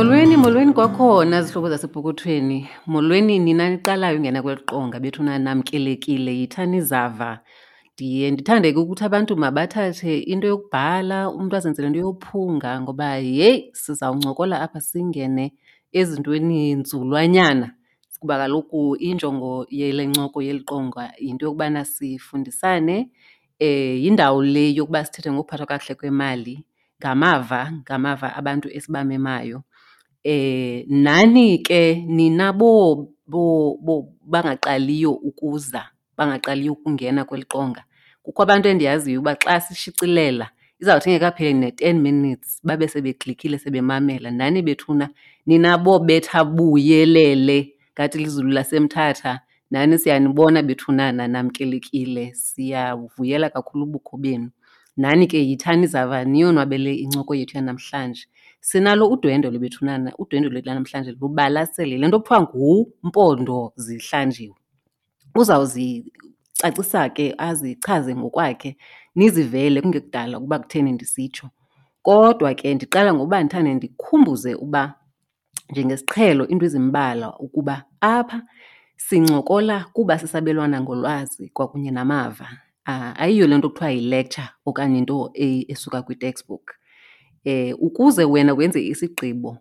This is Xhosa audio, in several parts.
Molweni, molweni kwakhona zihlobo zasepokothweni. Molweni nina niqalayo ungena kweli qonga bethuna namkelekile yithani izava. Ndiye ndithande ke ukuthi abantu mabathathe into yokubhala, umntu azenzele into yophunga ngoba yeyi sizawuncokola apha singene ezintweni nzulwanyana. kuba kaloku injongo yale ncoko yeli qonga yinto yokubana sifundisane. Yindawo le yokuba sithethe ngokuphathwa kakuhle kwemali, ngamava, ngamava abantu esibamemayo. Nani ke nina bangaqaliyo ukuza. bangaqaliyo ukungena kweli qonga. Kukho abantu endiyaziyo uba xa sishicilela izawuthi ingekapheli ne-ten minutes babe sebeklikile sebemamela. Nani bethuna nina boobetha buyelele ngathi lizulu laseMthatha nani siyanibona bethunana namkelekile. Siyavuyela kakhulu ubukho benu. Nani ke yithani izava niyonwabele incoko yethu yanamhlanje. Sinalo udwendwe lwebethunana, udwendwe lwethu lanamhlanje lubalasele le nto kuthiwa nguMpondo Zihlanjiwe. uzawuzicacisa ke azichaze ngokwakhe nizivele kungekudala ukuba kutheni ndisitsho. Kodwa ke ndiqala ngoba ndithande ndikhumbuze uba njengesiqhelo into izimbala ukuba apha sincokola kuba sisabelwana ngolwazi kwakunye namava. Ah, ayiyo le nto kuthiwa yi-lecture okanye into esuka kwi-textbook. Eh, ukuze wena wenze isigqibo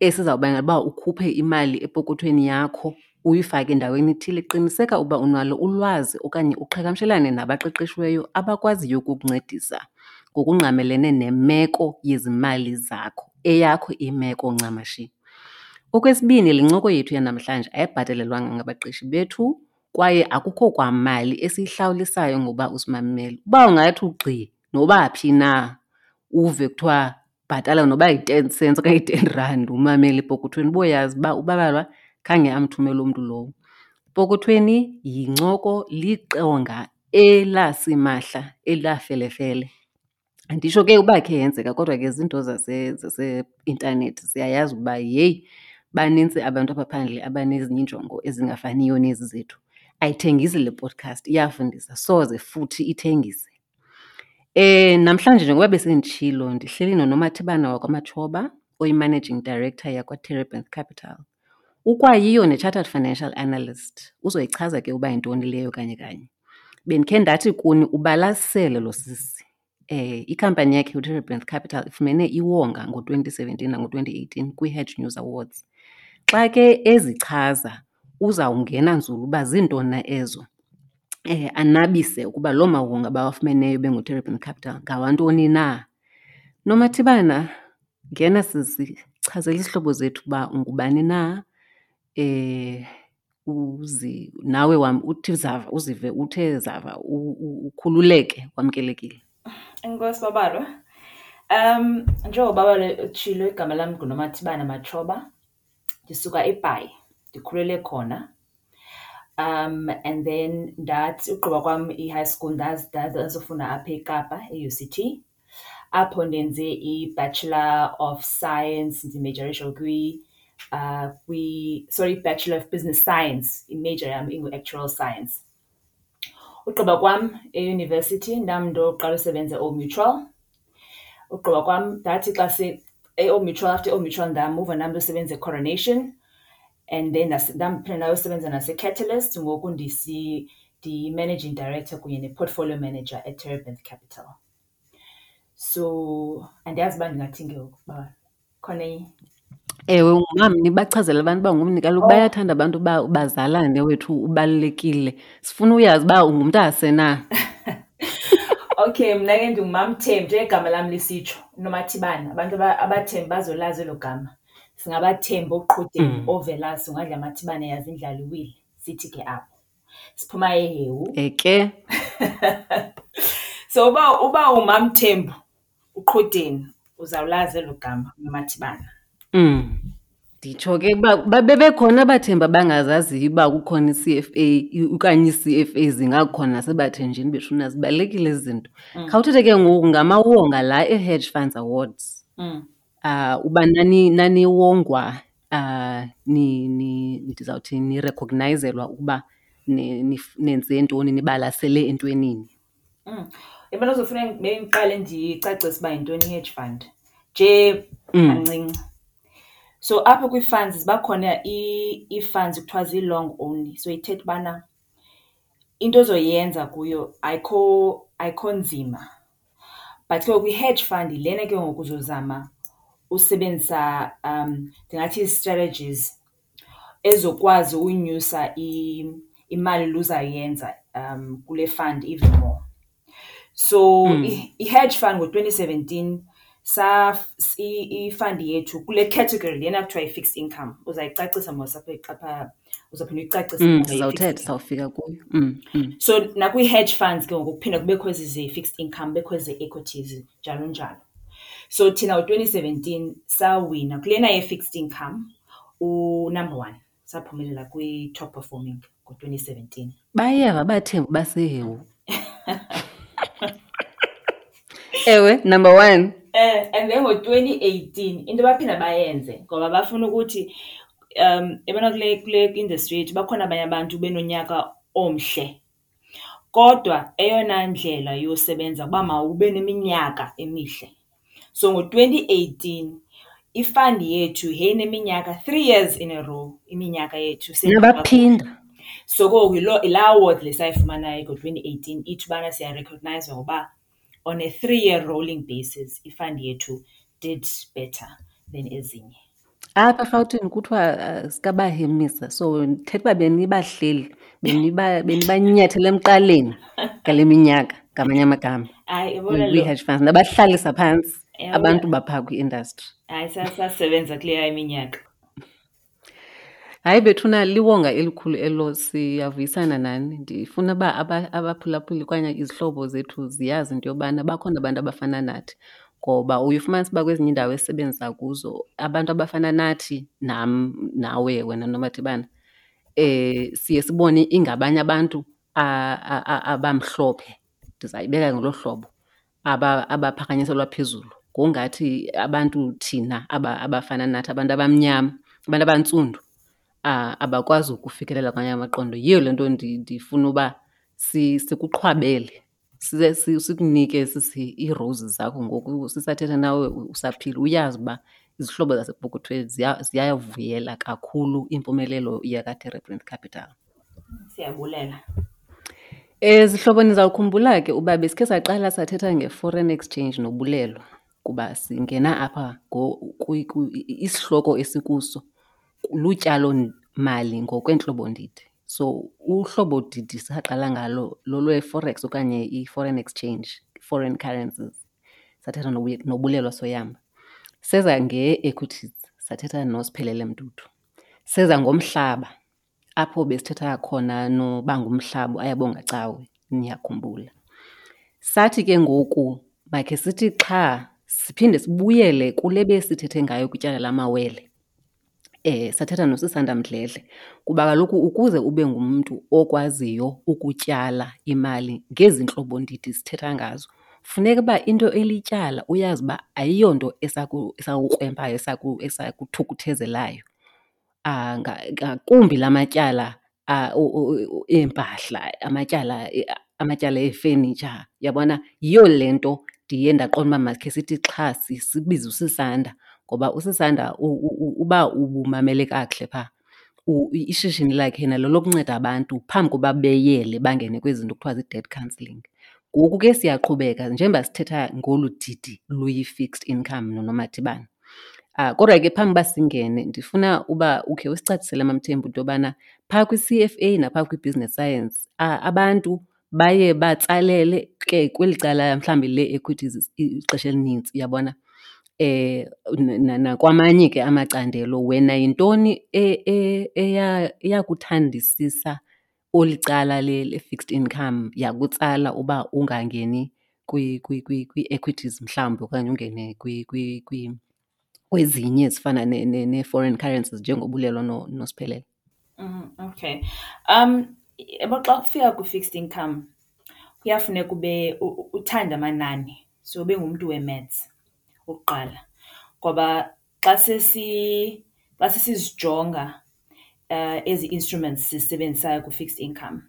esizawubangela uba ukhuphe imali epokothweni yakho uyifake endaweni ethile, qiniseka uba unalo ulwazi okanye uqhagamshelane nabaqeqeshiweyo abakwaziyo ukukuncedisa ngokungqamelene nemeko yezimali zakho, eyakho imeko ncamashi. Okwesibini, le ncoko yethu yanamhlanje ayibhatelelwanga ngabaqeshi bethu kwaye akukho kwamali esiyihlawulisayo ngoba usimamele. Uba ungathi ugxi noba phi na uve kuthiwa bhatala noba yi-ten cents okanye yi-ten rand umamele epokothweni uboyazi uba ubabalwa khange amthumele umntu lowo. Epokothweni yincoko, liqonga elasimahla elafelefele. Anditsho ke uba khe yenzeka kodwa ke ziinto zaseintanethi, siyayazi ukuba yeyi banintsi abantu apha phandle abanezinye iinjongo ezingafaniyo nezi zethu. Ayithengisi le podcast, iyafundisa soze futhi ithengise. Namhlanje njengoba besenditshilo ndihleli nonomathibana wakwaMatshoba oyi-managing director yakwaTerebinth Capital. Ukwayiyo ne-chartered financial analyst, uzoyichaza ke uba yintoni leyo kanye kanye. Bendikhe ndathi kuni ubalasele lo sisi. Ikhampani yakhe uTerebinth Capital ifumene iwonga ngo-twenty seventeen nango-twenty eighteen kwiHedge News Awards. Xa ke ezichaza uzawungena nzulu uba zintoni na ezo. eh, anabise ukuba loo mawonga bawafumeneyo benguTerrapin Capital ngawantoni na. Nomathibana, ngena sisi, chazela izihlobo zethu uba ungubani na eh, uzi, nawe wam, uthi zava, uzive uthe zava, ukhululeke, wamkelekile. Enkosi babalwa. Um, njengoba utshilo igama lam nguNomathibana Matshoba. Ndisuka eBhayi, ndikhulele khona. And then ndathi ugqiba kwam i-high school ndazofunda apha eKapa, e-U_C_T, apho ndenze iBachelor of Science, ndimejorisha sorry, iBachelor of Business Science, imeja yam ingu-actual science. Ugqiba kwam eyunivesithi ndam ndoqala usebenza eOld Mutual. Ugqiba kwam ndathi xa eOld Mutual, after eOld Mutual ndamuva ndam ndosebenza eCoronation and then ndaphinda ndayosebenza naseCatalyst, ngoku ndiyi-managing director kunye ne-portfolio manager eTerebinth Capital. So andiyazi uba ndingathini ke ngoku uba. khona inye Ewe, umam nibachazele abantu uba ngumni kaloku oh. bayathanda abantu uba bazalane wethu ubalulekile. Sifuna uyazi uba ungumntu asena. Okay, mna ke ndingumamthembu njengegama lam lisitsho unomathibane abantu abathembu bazolazi elo gama singabathembu oqhudeni mm. ovelasi ungadla amathibane yazi indlala iwile sithi ke apho siphuma ehewu eke so uba uba umamthembu uQhudeni uzawulazi elo gama uNomathibana. Nditsho ke uba babebekhona abathemba abangazaziyo uba kukhona i-C_F_A okanye ii-C_F_A zingakhona nasebathenjini beshuna zibalulekile ezi zinto. Khawuthethe ke ngoku ngamawonga la eeHedge Funds Awards. Uba naniwongwa ndizawuthi nirekhognayzelwa ukuba nenze ntoni, nibalasele entwenini. Yabona kuzofuna ngiqale ndicacise uba yintoni i-hedge fund nje kancinci. So apha kwii-funds ziba khona ii-funds ekuthiwa zii-long only. So ithetha ubana into ozoyenza kuyo ayikho, ayikho nzima. But ke ngoku i-hedge fund yilena ke ngoku uzozama usebenzisa ndingathi ii-strategies. ezokwazi unyusa imali le uzayenza kule fund even more. So i-hedge fund ngo-twenty seventeen i-fund yethu kule category lena kuthiwa yi-fixed income, uzayicacisa mos apha apha, uzawuphinda uyicacise . Sizawuthetha, sizawufika kuyo . So nakwii-hedge funds ke ngoku kuphinda kubekho ezi ze-fixed income, kubekho ezi ze-equities, njalo njalo. So thina ngo-twenty seventeen sawina kulena ye-fixed income. unamba one, saphumelela kwi-top performing ngo-twenty seventeen. Bayeva bathembu basehewu. Ewe, number one. Eh, and then ngo-twenty eighteen into baphinda bayenze ngoba bafuna ukuthi um yabona kule kule industry yethu bakhona abanye abantu benonyaka omhle Kodwa eyona ndlela yosebenza uba mawube neminyaka emihle. So ngo-twenty eighteen i-fund yethu yayineminyaka three years in a row iminyaka yethu . So ke ngoku yilaa award le sayifumanayo ngo-twenty eighteen ithi ubana siyarikhognayizwa ngoba. on a three year rolling basis ifund yethu did better than ezinye apha rhawutini kuthiwa uh, sikabahemisa so ndithetha uba benibahleli benibanyathela emqaleni ngale minyaka ngamanye amagama kwi-hedge funds nabahlalisa phantsi abantu baphaa kwi-industry hayi sasebenza kule yayo iminyaka Hayi bethuna liwonga elikhulu elo siyavuyisana nani. Ndifuna uba abaphulaphuli okanye izihlobo zethu ziyazi into yobana bakhona abantu abafana nathi. Ngoba uye ufumanise uba kwezinye iindawo esisebenza kuzo abantu abafana nathi nam nawe wena noMadibane siye sibone ingabanye abantu abamhlophe, ndizayibeka ngolo hlobo. aba abaphakanyiselwa phezulu ngongathi abantu thina aba abafana nathi abantu abamnyama abantu abantsundu ah, abakwazi ukufikelela kwanye amaqondo yiyo le nto ndi- ndifuna uba si- sikuqhwabele size- si- sikunike sisi iirose zakho ngoku sisathetha nawe u- usaphila uyazi uba izihlobo zasepokothweni ziya- ziyayavuyela kakhulu impumelelo yakaterebrand capital Siyabulela. Um zihlobo nizawukhumbula ke uba besikhe saqala sathetha nge-foreign exchange noBulelo kuba singena apha isihloko esikuso lutyalomali ngokweentloboondidi. So uhlobo didi saqala ngalo lolweForex okanye i-foreign exchange, foreign currencies, sathetha noBulelo Soyambi. Seza nge-equities sathetha noSphelele Mdudu. Seza ngomhlaba. apho besithetha khona nobanga umhlabo ayabonga cawe niyakhumbula sathi ke ngoku makhe sithi xha siphinde sibuyele kule besithethe ngayo kutyala lamawele eh sathetha nosisanda Mdledle kuba kaloku ukuze ube ngumuntu okwaziyo ukutyala imali ngezintlobo ndidi sithetha ngazo funeka uba into elityala uyazi uba ayiyonto esakukrwembayo esakuthukuthezelayo ngakumbi la matyala eempahla, amatyala amatyala efenitsha. Uyabona? Yiyo le nto ndiye ndaqonda uba makhe sithi xhasi sibize usisanda ngoba usisanda uba ubumamele kakuhle phaa ishishini lakhe nalo lokunceda abantu phambi koba beyele bangene kwezi zinto kuthiwa zii-debt cancelling. Ngoku ke siyaqhubeka njengoba sithetha ngolu didi luyi-fixed income nonomatibane. Uh, kodwa ke phambi uba singene ndifuna uba ukhe usicacisele amamthembu into yobana phaa kwi-cfa naphaa kwi-business science uh, abantu baye batsalele ke kweli cala mhlawumbi le equity ixesha elininzi uyabona eh nakwamanye ke amacandelo wena yintoni eyakuthandisisa e, olu cala le-fixed income yakutsala uba ungangeni kwii-equities mhlawumbi okanye ungene kwezinye ezifana nee-foreign currencies njengoba ulelo nosiphelele. Mm, okay. Um, yabo xa kufika kwi-fixed income kuyafuneka ube uthanda amanani, so ube ngumntu wee-maths okokuqala ngoba. xa xa sesizijonga ezi instruments sizisebenzisayo kwi-fixed income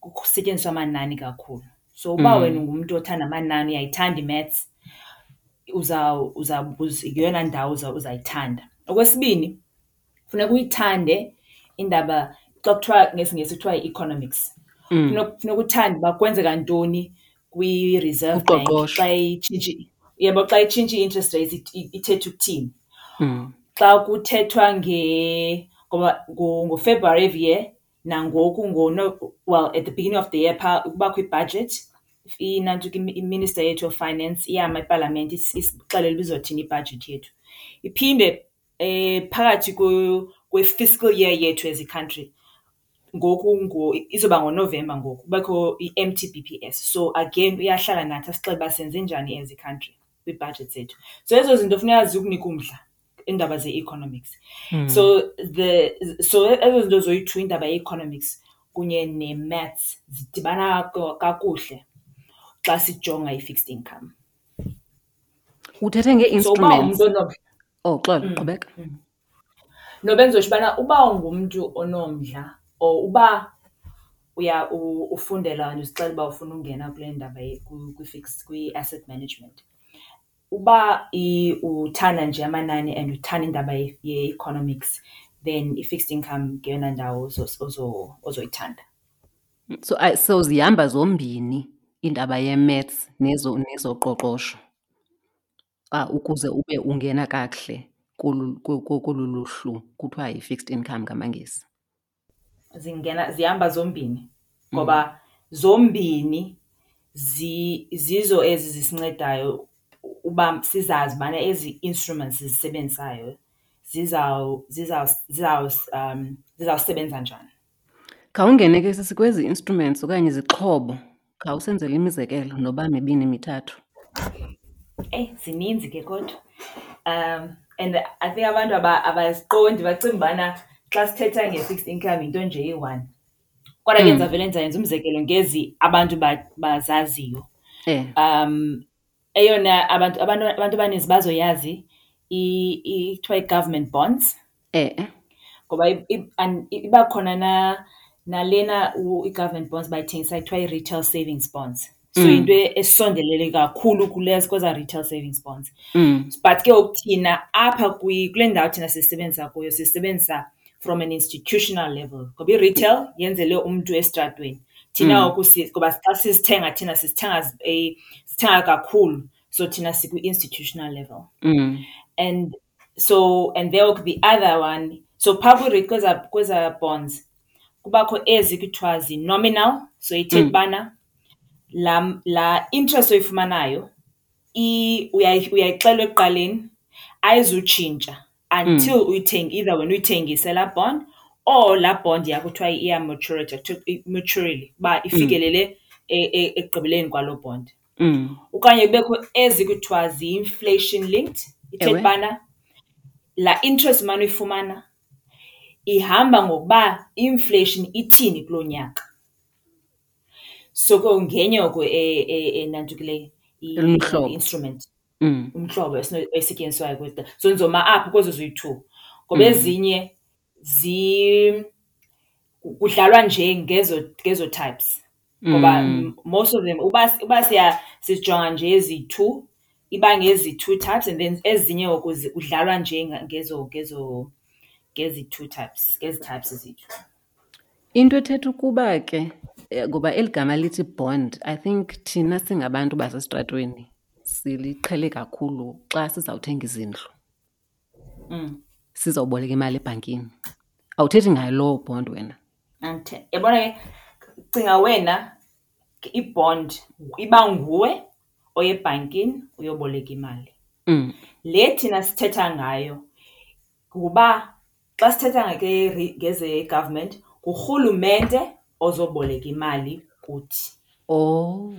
kusetyenziswa amanani kakhulu. So uba wena ungumntu othanda amanani, uyayithanda i-maths, yeyona ndawo uzayithanda. Okwesibini, funeka uyithande indaba xa kuthiwa ngesiNgesi kuthiwa yi-economics. Funeka uthande uba kwenzeka ntoni kwi-reserve bank xa itshintshi yebo xa itshintshi i-interest rates ithetha ukuthini hmm. xa kuthethwa ngofebruary every year nangoku ngono well at the beginning of the year phaa kubakho ibudget inantu ke iminister yethu of finance iyama ipalamente isixelela uba izothini ibhajethi yethu iphinde um phakathi kwe-fiscal year yethu as i-country ngoku ngo izoba ngonovemba ngoku kubekho i-m t b p s so again uyahlala nathi asixele uba senze njani as i-country kwiibhajet zethu so ezo zinto funeka zikunika umdla iindaba ze-economics hmm. so the so ezo zinto zoyi-two indaba ye-economics kunye ne-maths zidibana kakuhle xa sijonga i-fixed income uthethe ngee-instruments oh xola mm, qhubeka mm. nobenzosho ubana uba ungumntu onomdla or uba uya ufundela and usixela uba ufuna ungena kule ndaba kwi-fixed kwi-asset management uba uthanda nje amanani and uthanda indaba ye-economics then i-fixed income ngeyona ndawo ozoyithanda So, I- so zihamba zombini indaba ye-maths nezo nezoqoqosho xa ukuze ube ungena kakuhle kolu ku- ku- kolu luhlu kuthiwa yi-fixed income ngamaNgesi. zingena zihamba zombini ngoba zombini zi, zizo ezi zisincedayo uba sizazi ubana ezi instruments zizisebenzisayo zizaw- zizaw- zizaw- um, zizawusebenza njani Khawungene ke sisi kwezi instruments okanye izixhobo. Khawusenzele imizekelo noba mibini mithathu. Eyi, eh, zininzi ke kodwa. Um, and I think abantu abaziqondi bacinga ubana xa sithetha nge-fixed income yinto nje eyi-one. Kodwa ke ndizawuvele hmm. ndizayenza umzekelo ngezi abantu bazaziyo. Eh. Um, Eyona abantu abantu abantu abaninzi bazoyazi kuthiwa i-government bonds. Eh. eh. Ngoba iba khona na nalena i-government bonds bayithengisa kuthiwa i-retail savings bonds. So mm. into esondelele kakhulu kulezo kweza retail savings bonds. Mm. But ke okuthina apha kule ndawo thina sisebenzisa kuyo sisebenzisa from an institutional level ngoba i-retail yenzelwe umntu esitratweni thina mm. ngoba xa sizithenga thina sizithenga eh, sithenga kakhulu so thina sikwi-institutional level mm. and so and there the other one so phaa kwi-rate kweza, kweza bonds kubakho ezi kuthiwa zi-nominal so ithetha mm. ubana mm. la, la interest oyifumanayo uyayixelwa ekuqaleni ayizutshintsha until mm. uyithenge either wena uyithengise laa bond or laa bond yakho kuthiwa iyamaturity maturely uba mm. ifikelele mm. ekugqibeleni kwaloo bond mm. okanye kubekho ezi kuthiwa ziyi-inflation linked ithetha ubana laa interest mane uyifumana ihamba ngokuba i-inflation ithini kulo nyaka so ke ngenye oko e, e, enantukileyo i-instrument mm. umhlobo esetyenziswayo kwezi zonzoma apho kwezo zoyi-two ngoba mm. ezinye zi kudlalwa nje ngezo ngezo types ngoba mm. most of them uba uba siya sijonga nje ezi-two iba ngezi-two types and then ezinye ngoku kudlalwa nje ngezo ngezo ngezi-two types ngezi types zethu Into ethetha ukuba ke eh, ngoba eli gama lithi bond i think thina singabantu basesitratweni siliqhele kakhulu xa sizawuthenga izindlu mm. sizawuboleka imali ebhankini awuthethi ngayo loo bond wena yabona ke cinga wena ibond iba nguwe oyebhankini uyoboleka imali mm. le thina sithetha ngayo Ngoba xa sithetha ngezeGovernment ngurhulumente ozoboleka imali kuthi. Oh.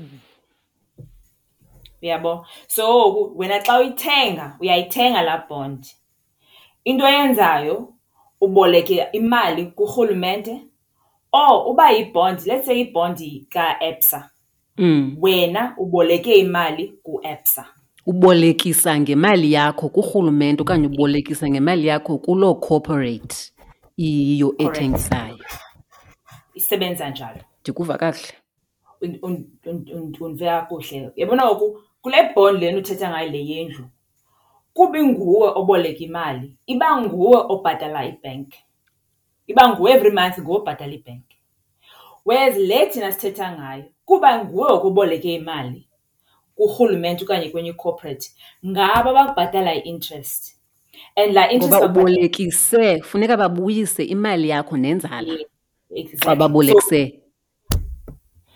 Uyabo? So ngoku wena xa uyithenga, uyayithenga laa bond. Into oyenzayo uboleke imali kurhulumente. Oh, uba yi-bond, let's say i-bond ka-Absa. Mm. Wena uboleke imali ku-Absa. Ubolekisa ngemali yakho kurhulumente okanye ubolekisa ngemali yakho kuloo corporate iyiyo ethengisayo. Isebenza njalo. Ndikuva kakuhle. Undive kakuhle. Yabona oku kule bond lena uthetha ngayo le yendlu kuba inguwe oboleka imali iba nguwe obhatala ibhenki Iba nguwe every month nguwe obhatala ibhenki. Whereas le thina sithetha ngayo kuba nguwe okuboleke imali kurhulumente okanye kwenye i-corporate ngabo abakubhatala i-interest and laa interest ubolekise funeka babuyise imali yakho nenzala xa babolekise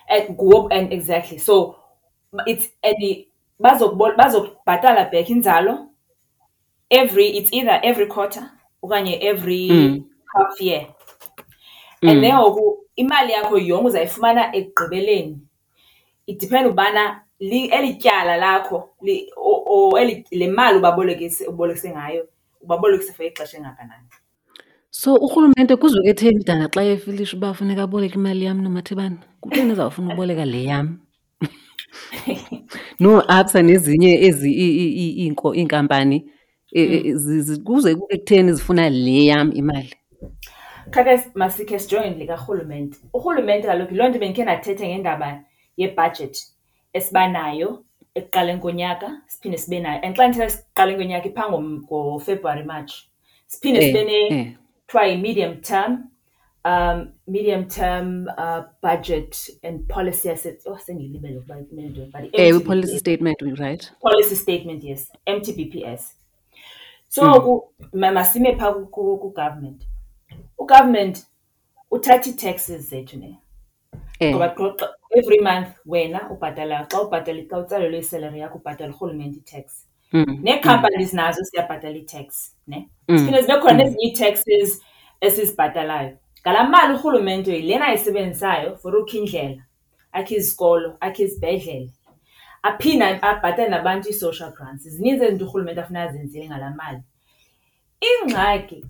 Ngoku and exactly. So it's and bazokubhatala back inzalo every, it's either every quarter okanye every mm. half year. Mm. And then ngoku imali yakho yonke uzayifumana ekugqibeleni. Idiphenda ubana eli tyala lakho or eli, le mali ubabolekise ubolekise ngayo ubabolekise for ixesha elingakanani. So urhulumente kuzuke etheni mntana xa efilisha uba funeka aboleke imali yam nomathebane? Kutheni ezawufuna uboleka le yam? NooABSA nezinye ezi iinkampani e, e, mm. kuze kuke kutheni zifuna le yam imali? Khake masikhe sijonge likarhulumente. Urhulumente kaloku yiloo nto bendikhe ndathethe ngendaba yebhajethi esibanayo ekuqaleni konyaka siphinde sibe nayo and xa ndithetha ekuqaleni konyaka iphaa ngofebruwari march siphinde eh, sibe ne eh. kuthiwa yi-medium term um medium term uh, budget and policy asset oh sengiyilibele ukuba kumele ndiyo but ewe eh, policy statement right policy statement yes mtbps so mm. masime phaa kugovernment ugovernment uthatha ii-taxes zethu ne Eh. Ngoba qoqa every month wena ubhatala xa ubhatala xa utsalelwe isalary yakho ubhatala urhulumente i-tax. Mm. Nee-companies mm. nazo siyabhatala i-tax ne. Mm. Siphinde zibe khona mm. nezinye ii-taxes esizibhatalayo. Ngalaa mali urhulumente yilena ayisebenzisayo for ukha indlela, akhe izikolo, akhe izibhedlele. Aphinde abhatale nabantu ii-social grants. Zininzi ezinto urhulumente afuna azenzile ngalaa mali. Ingxaki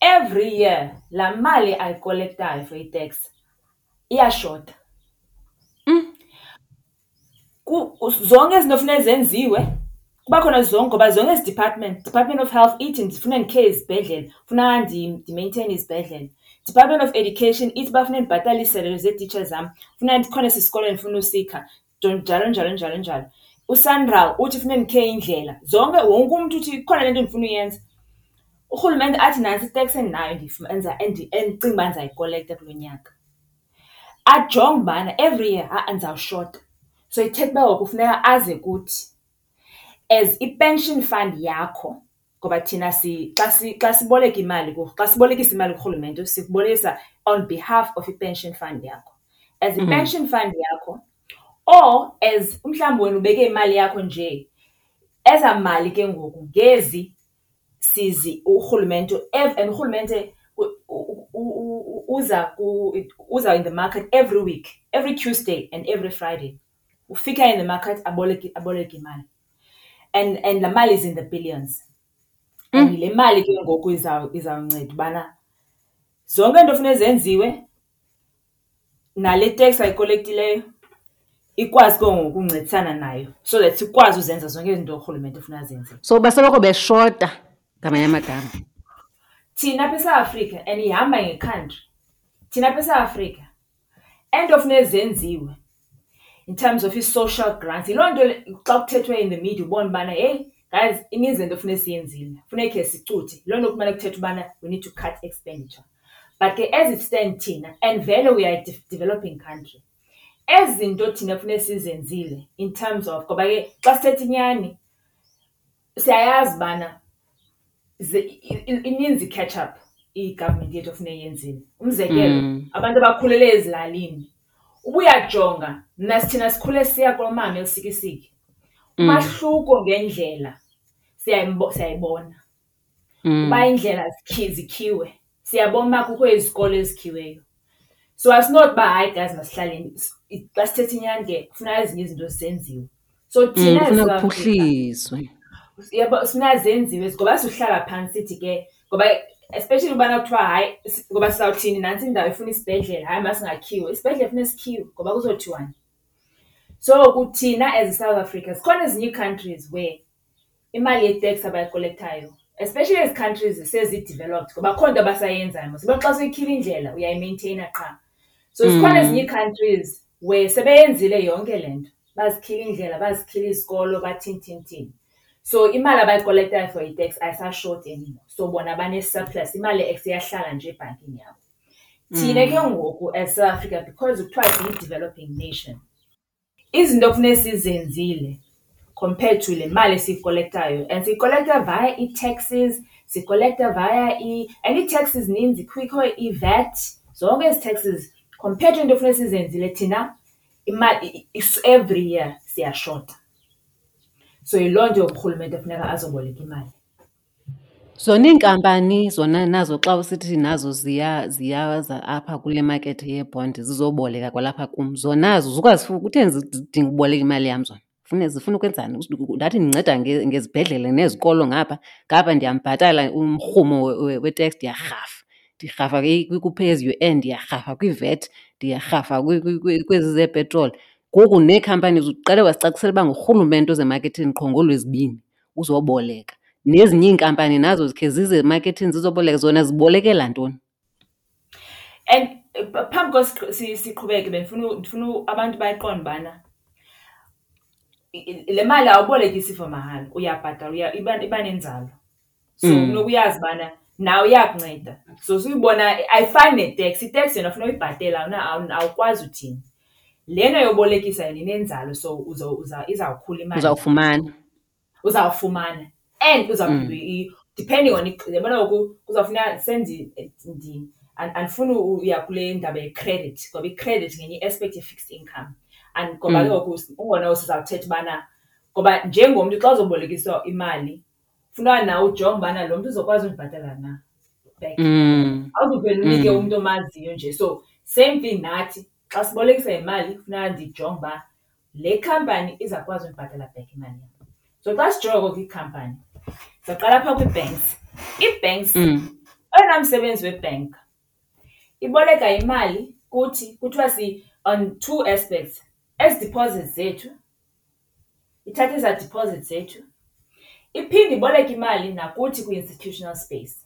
Every year laa mali ayikolektayo for i-tax iyashota. Zonke ezi nto funeka zenziwe, kuba khona zonke ngoba zonke ezi department, Department of Health ithi ndifuna ndikhe izibhedlele, ifuna ndimeyintheyine izibhedlele. Department of Education ithi uba funeka ndibhatale iiselelo zeetitsha zam, funeka ndikhona esi sikolo endifuna usikha. njalo njalo njalo njalo. USanral uthi funeka ndikhe indlela, zonke, wonke umntu uthi ikhona le nto ndifuna uyenza. Urhulumente athi nantsi i-tax endinayo endicinga uba ndizayikolekta kulo nyaka. Ajonge ubana every year, ha-a ndizawushota. So ithetha uba ngoku funeka aze kuthi as i-pension fund yakho. ngoba thina xa xa siboleka imali xa sibolekisa imali kurhulumente sibolekisa on behalf of i-pension fund yakho. As i-pension fund yakho or as umhlawumbi wena ubeke imali yakho nje, ezaa mali ke ngoku ngezi sizi urhulumente and urhulumente uza uza in the market every week, every Tuesday and every Friday. Ufika in the market aboleke aboleke imali. and and laa mali is in the billions Mm. and le mali ke ngoku iza- izawunceda ubana zonke iinto funeka zenziwe nale tax ayikolektileyo ikwazi ke ngoku ukuncedisana nayo so that sikwazi uzenza zonke izinto urhulumente ufuna azenziwe so basoloko beshota ngamanye amagama thina apha esouth africa and ihamba ngecountry thina apha esouth africa Ento funeke zenziwe in terms of ii-social grants, yiloo nto xa kuthethwa in the media ubone ubana heyi guys ininzi le nto funeke siyenzile, funeke khe sicuthe. Yiloo nto kumane kuthethwe ubana we need to cut expenditure. But ke as it stand thina and vele we are a developing country, ezi zinto thina funeke sizenzile in terms of, ngoba ke xa sithetha inyani. Siyayazi ubana ininzi i-catch up i-government yethu ofuna eyenzile. Umzekelo, abantu abakhulele ezilalini, uba uyajonga mna thina sikhule siya kulomama eLisikisiki, umahluko ngendlela siyayibona uba iindlela zikhiwe. Siyabona uba kukho izikolo ezikhiweyo. So asinothi uba hayi guys masihlaleni, xa sithetha inyani ke kufuneka ezinye izinto zenziwe. So mm, thina kuphuhliswe. Yebo sifuna zenziwe ngoba sihlala phantsi sithi ke ngoba especially ubana kuthiwa hayi ngoba sizawuthini nantsi indawo ifuna isibhedlele hayi masingakhiwe isibhedlele funa sikhiwe ngoba kuzothiwani so kuthina as isouth africa zikhona ezinye ii-countries where imali yeteks abayikolektayo, especially ezi countries sezi-developed ngoba akukho nto abasayenzayo mos. Uba xa soyikhile indlela uyayimeyintheyina qha. So zikhona ezinye ii-countries where sebeyenzile yonke le nto, bazikhile iindlela, bazikhile izikolo, bathini, thini, thini. So imali abayikolektayo for iteks ayisashoti anymore. So bona bane-surplus, imali eske iyahlala nje ebhankini yabo. Thina ke ngoku as South Africa because kuthiwa siyi-developing nation. Izinto ekufuneka sizenzile compared to le mali siyikolektayo and siyikolekta vaya ii-taxes, sikolekta vaya . And ii-tax zininzi, kukho iVAT, zonke ezi taxes. Compared to iinto ekufuneka sizenzile thina imali every year siyashota. So yiloo nto urhulumente kufuneka azoboleka imali. Zona iinkampani zona nazo xa usithi nazo ziya ziyaza apha kule market yee-bond zizoboleka kwalapha kum, zona zukwazi kutheni zidinga uboleka imali yam zona? Funa zifuna ukwenzani? Ndathi ndinceda ngezibhedlele nezikolo ngapha, ngapha ndiyambhatala umrhumo we-tax ndiyarhafa. Ndirhafa kwi-pay as you earn, ndiyarhafa kwiVAT, ndiyarhafa kwezi zeepetroli. Ngoku neekhampani uqale wazicacisela uba ngurhulumente oze emaketheni qho ngoolwezibini. uzoboleka. Nezinye iinkampani nazo zikhe zize emakethini zizoboleka, zona zibolekela ntoni? And eh, phambi koba siqhubeke bendifuna ndifuna abantu bayiqonde ubana le mali awubolekisi for mahala, uyabhatala iba iba nenzalo. So mm. funeka uyazi ubana nawe iyakunceda. So suyibona ayifani neteksi, iteksi yona funeka uyibhatele awukwazi uthini. Lena yobolekisa yona inenzalo so izawukhula imali. Uzawufumana. Uzawufumana and uzawuphinda mm. depending on yabona ngoku kuzawufuneka senze andifuni uya kule ndaba ye-credit ngoba i-credit ngenye i-aspect ye-fixed income and ngoba ke mm. ngoku ungona usizawuthetha ubana ngoba njengomntu xa uzobolekiswa imali funeka nawe ujonge ubana lo mntu uzokwazi undibhatala na back mm. awuzuvele unike mm. umntu omaziyo nje so same thing nathi xa sibolekisa imali funeka ndijonge uba le khampani izakwazi undibhatala back imali yam so xa sijoko kwikhampani saqala phaa kwii-banks ii-banks mm. oyona msebenzi webhank iboleka imali kuthi kuthiwa si on two aspects ezi deposits zethu Ithatha eza deposit zethu iphinde iboleke imali nakuthi kwi-institutional space.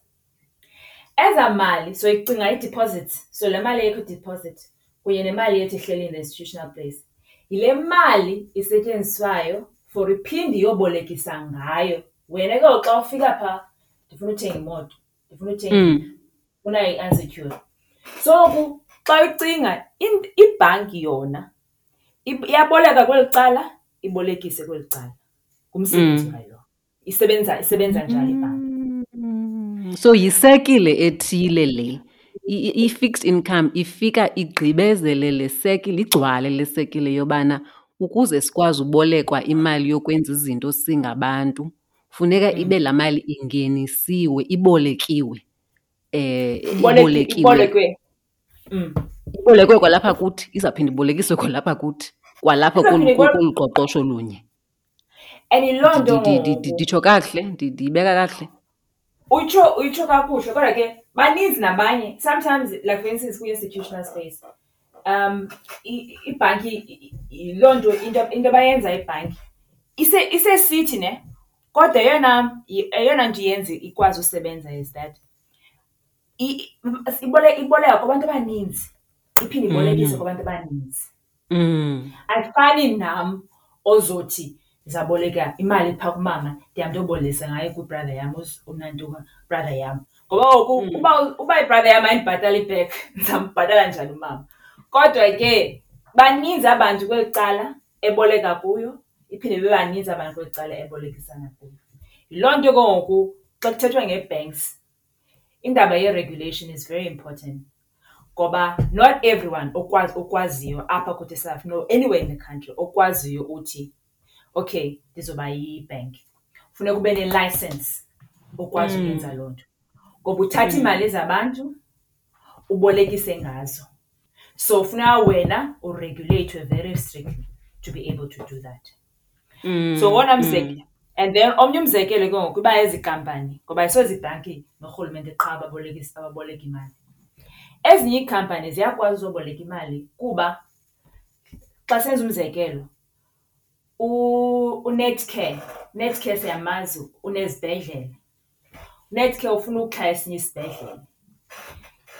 Eza mali soyicinga i-deposit, so le mali eyikho i-deposit kunye nemali yethu ehleli institutional place, yile mali isetyenziswayo for iphinde iyobolekisa ngayo. Wena ke ngoku xa ufika phaa ndifuna uthenga imoto. ndifuna uthengisa, ndifuna i-unsecured. So ke xa uyicinga ibhanki yona iyaboleka kweli cala, ibolekise kweli cala. Ngumsebenzi wayo lowo, isebenza, isebenza njalo ibhanki. So yisekile ethile le, i-fixed income ifika igqibezele le sekile, igcwale le sekile yobana ukuze sikwazi ubolekwa imali yokwenza izinto singabantu funeka mm. ibe laa mali ingenisiwe ibolekiwe um ibolekiwe mm. ibolekwe kwalapha kuthi izawuphinda ibolekiswe kwalapha kuthi kwalapha kolu qoqosho lunye and yiloo nto nditsho kakuhle ndiyibeka kakuhle Utsho utsho kakuhle kodwa ke baninzi nabanye. Sometimes like for instance kwi-institutional space ibhanki yiloo nto into into abayenzayo ibhanki isesithi nhe kodwa eyona eyona nto iyenza ikwazi usebenza is that iboleka kubantu abaninzi, iphinde ibolekise kubantu abaninzi. Ayifani nam ozothi ndizaboleka imali phaa kumama ndihambe ndiyobolekisa ngayo kwibrother yam unantoka brother yam. Ngoba ngoku uba, uba ibrother yam ayindibhatali back ndizambhatala njani umama? Kodwa ke baninzi aba bantu kweli cala eboleka kuyo, iphinde ibe baninzi aba bantu kweli cala ebolekisana kuyo. Yiloo nto ke ngoku xa kuthethwa ngee-banks indaba ye-regulation is very important. Ngoba not everyone okwaziyo apha kuthi eSouth Africa, no anywhere in the country, okwaziyo uthi okay ndizoba yibhenki. Funeka ube nelayisensi ukwazi ukwenza loo nto. Ngoba uthatha iimali zabantu ubolekise ngazo. So funeka wena ureguleyithwe very strictly to be able to do that. Mm, so wona mm. mzekelo and then omnye umzekelo ke ngoku iba ezi kampani ngoba isozibhanki norhulumente qha ababolekisi ababoleka imali ezinye iikhampani ziyakwazi uzoboleka imali kuba xa senza umzekelo unetcare netcare siyamazi unezibhedlele Funeke khe ufune ukuxhaya esinye isibhedlele.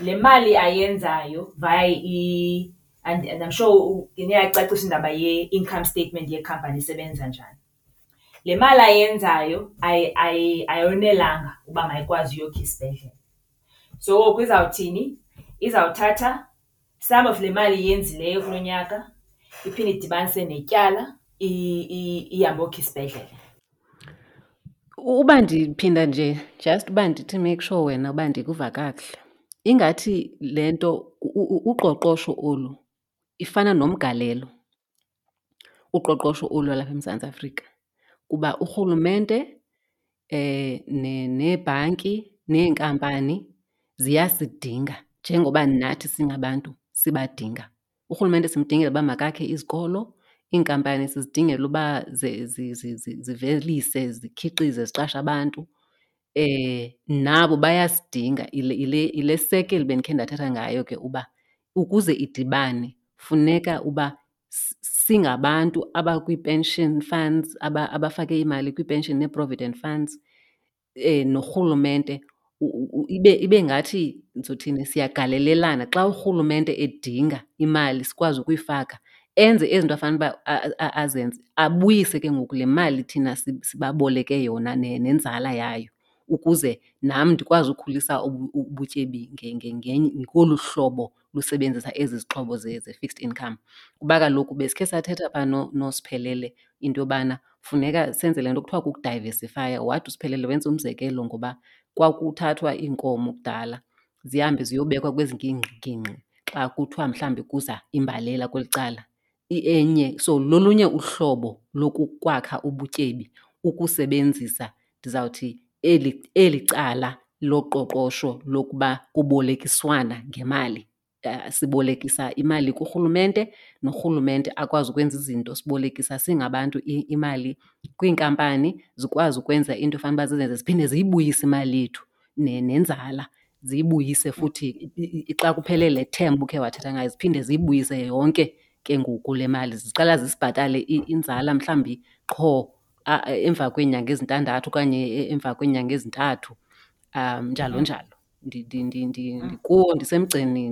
Le mali ayenzayo via and I'm sure ngeke iyacacisa indaba ye-income statement yekhampani isebenza njani. Le mali ayenzayo ayonelanga uba mayikwazi uyokha isibhedlele. So ngoku izawuthini? Izawuthatha Some of le mali iyenzileyo kulo nyaka iphinde idibanise netyala i- i- ihambe okhe isibhedlele Uba ndiphinda nje just uba ndithi make sure wena uba ndikuva kakuhle. Ingathi le nto u- u- uqoqosho olu ifana nomgalelo. uqoqosho olu lwalapha eMzantsi Afrika. Kuba urhulumente neebhanki neenkampani ziyasidinga njengoba nathi singabantu sibadinga. Urhulumente simdingela uba makakhe izikolo, iinkampani sizidingela uba zivelise, zikhiqize, ziqashe abantu. nabo bayasidinga. Yile, yile, yile sekeli bendikhe ndathetha ngayo ke uba ukuze idibane funeka uba singabantu abakwi-pension funds, abafake imali kwii-pension nee-provident funds, norhulumente ibe, ibe ngathi ndizothini, siyagalelelana. Xa urhulumente edinga imali sikwazi ukuyifaka, enze ezi zinto afanele uba azenze, abuyise ke ngoku le mali thina sibaboleke yona nenzala yayo ukuze nam ndikwazi ukhulisa ubutyebi ngolu hlobo lusebenzisa ezi zixhobo ze-fixed income. Kuba kaloku besikhe sathetha phaa noSphelele into yobana funeka senze le nto kuthiwa kukudayivesifaya. Wathi uSphelele wenza umzekelo ngoba kwakuthathwa iinkomo kudala zihambe ziyobekwa kwezi ngingqigingqi xa kuthiwa mhlawumbi kuza imbalela kweli cala enye. So lolunye uhlobo lokukwakha ubutyebi ukusebenzisa ndizawuthi eli eli cala loqoqosho lokuba kubolekiswana ngemali. Eh, sibolekisa imali kurhulumente, norhulumente akwazi ukwenza izinto sibolekisa singabantu imali kwiinkampani zikwazi ukwenza into efanuba zizenze ziphinde ziyibuyise imali yethu. nenzala ziyibuyise futhi xa kuphele le term ukhe wathetha ngayo ziphinde ziyibuyise yonke ke ngoku le mali ziqala zisibhatale inzala mhlawumbi qho emva kweenyanga ezintandathu okanye e, emva kweenyanga ezintathu um njalo njalo ndikuwo ndisemgceni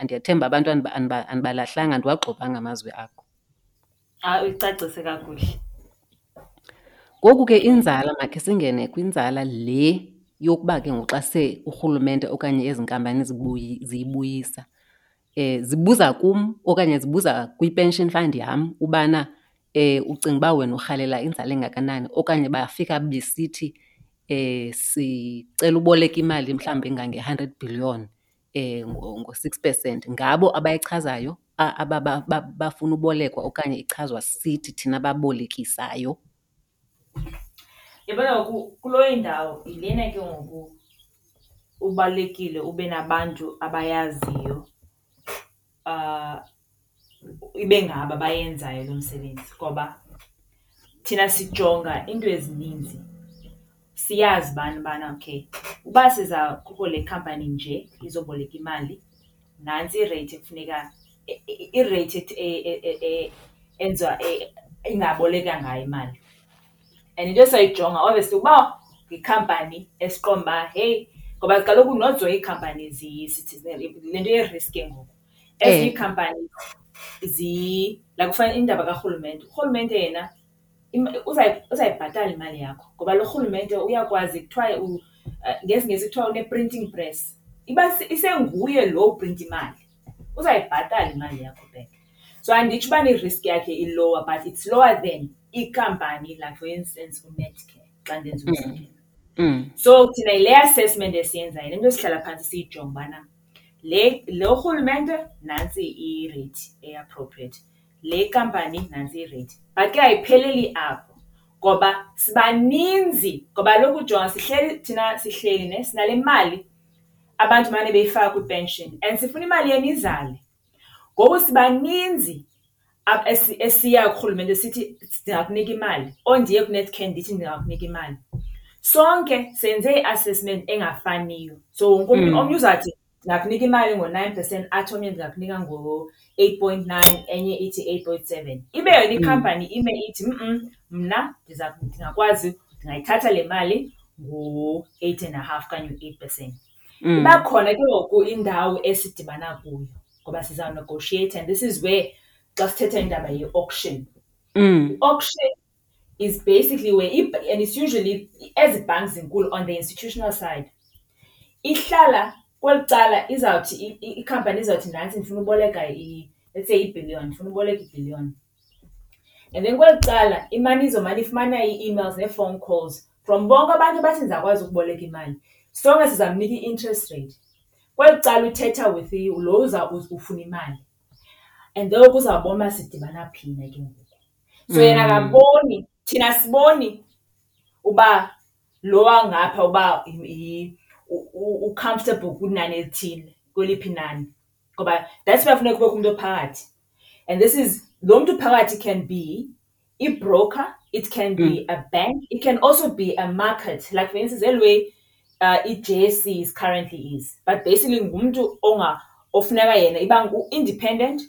andiyathemba abantu andibalahlanga ndiwagxobanga amazwi akho Hayi uyicacise kakuhle. Ngoku ke inzala makhe singene kwinzala le yokuba ke ngoku xa se urhulumente okanye ezi nkampani zibuyi ziyibuyisa um zibuza kum okanye zibuza kwi-pension fund yam ubana um ucinga uba wena urhalela inzala engakanani. Okanye bafika besithi um sicela uboleka imali mhlawumbi engange-hundred billion. um ngo-six percent ngabo abayichazayo bafuna ubolekwa okanye ichazwa sithi thina babolekisayo? Yabona ngoku kulo indawo yilena ke ngoku ubalulekile ube nabantu abayaziyo. ibe ngabo abayenzayo lo msebenzi ngoba thina sijonga iinto ezininzi. Siyazi bani ubana, okay, uba siza kubo le khampani nje izoboleka imali, nantsi ireyithi ekufuneka, ireyithi enziwa, ingaboleka ngayo imali. And into esayijonga obviously uba yikhampani esiqonda uba heyi, ngoba kaloku not zonke iikhampani zisithizela, le nto ye-risk ke ngoku. Ezinye iikhampani like kufana indaba karhulumente, urhulumente yena uzayibhatala imali yakho ngoba lo rhulumente uyakwazi kuthiwa ngesiNgesi kuthiwa une-printing press. Iba isenguye lo uprinta imali. Uzayibhatala imali yakho back. So anditsho uba i-risk yakhe i-lower but it's lower than ikampani like for instance uNetcare xa ndenza mm. umzekelo. Mm. So thina yile assessment esiyenzayo, le nto sihlala phantsi siyijonge ubana le lo rhulumente nantsi i-rate eappropriate, le kampani nantsi i-rate. But ke ayipheleli apho ngoba sibaninzi ngoba loku ujonga sihleli thina sihleli ne sinale mali abantu mane beyifaka kwi-pension and sifuna imali yenu izale. Ngoku sibaninzi esiya kurhulumente sithi ndingakunika imali or ndiye kuNetcare ndithi ndingakunika imali. Sonke senze i-assessment engafaniyo, so wonke umntu, omnye uzawuthi ndingakunika imali ngo-nine percent athi omnye ndingakunika ngo. eight point nine enye ithi eight point seven ibe yona ikhampani ime ithi mm mna ndiza ndingakwazi ndingayithatha le mali ngu-eight and a half okanye u-eight percent Mm. iba khona ke ngoku indawo esidibana kuyo ngoba sizawunegotiate and this is where xa sithetha indaba ye-auction Mm. auction is basically where, and it's usually ezi bhanki zinkulu on the institutional side, ihlala kweli cala izawuthi ikhampani izawuthi nantsi ndifuna uboleka let's say ibhiliyoni, ndifuna uboleka ibhiliyoni. And then kweli cala imane izomane ifumana ii-emails nee-phone calls from bonke abantu abathi ndizawukwazi ukuboleka imali, sonke sizamnika i-interest rate. Kweli cala uthetha with lo uza ufuna imali and then kuzawuba uba sidibana phi na ke ngoku. So yena mm. akaboni, thina siboni uba lo wangapha uba u-comfortable kunani elithile, kweliphi inani. Ngoba that's why funeka kubekho umntu ophakathi. And this is, lo mntu phakathi can be i-broker, it can be mm. a bank, it can also be a market. Like for instance, the way uh, i-JSE is currently is. But basically ngumntu onga ofuneka yena iba ngu-independent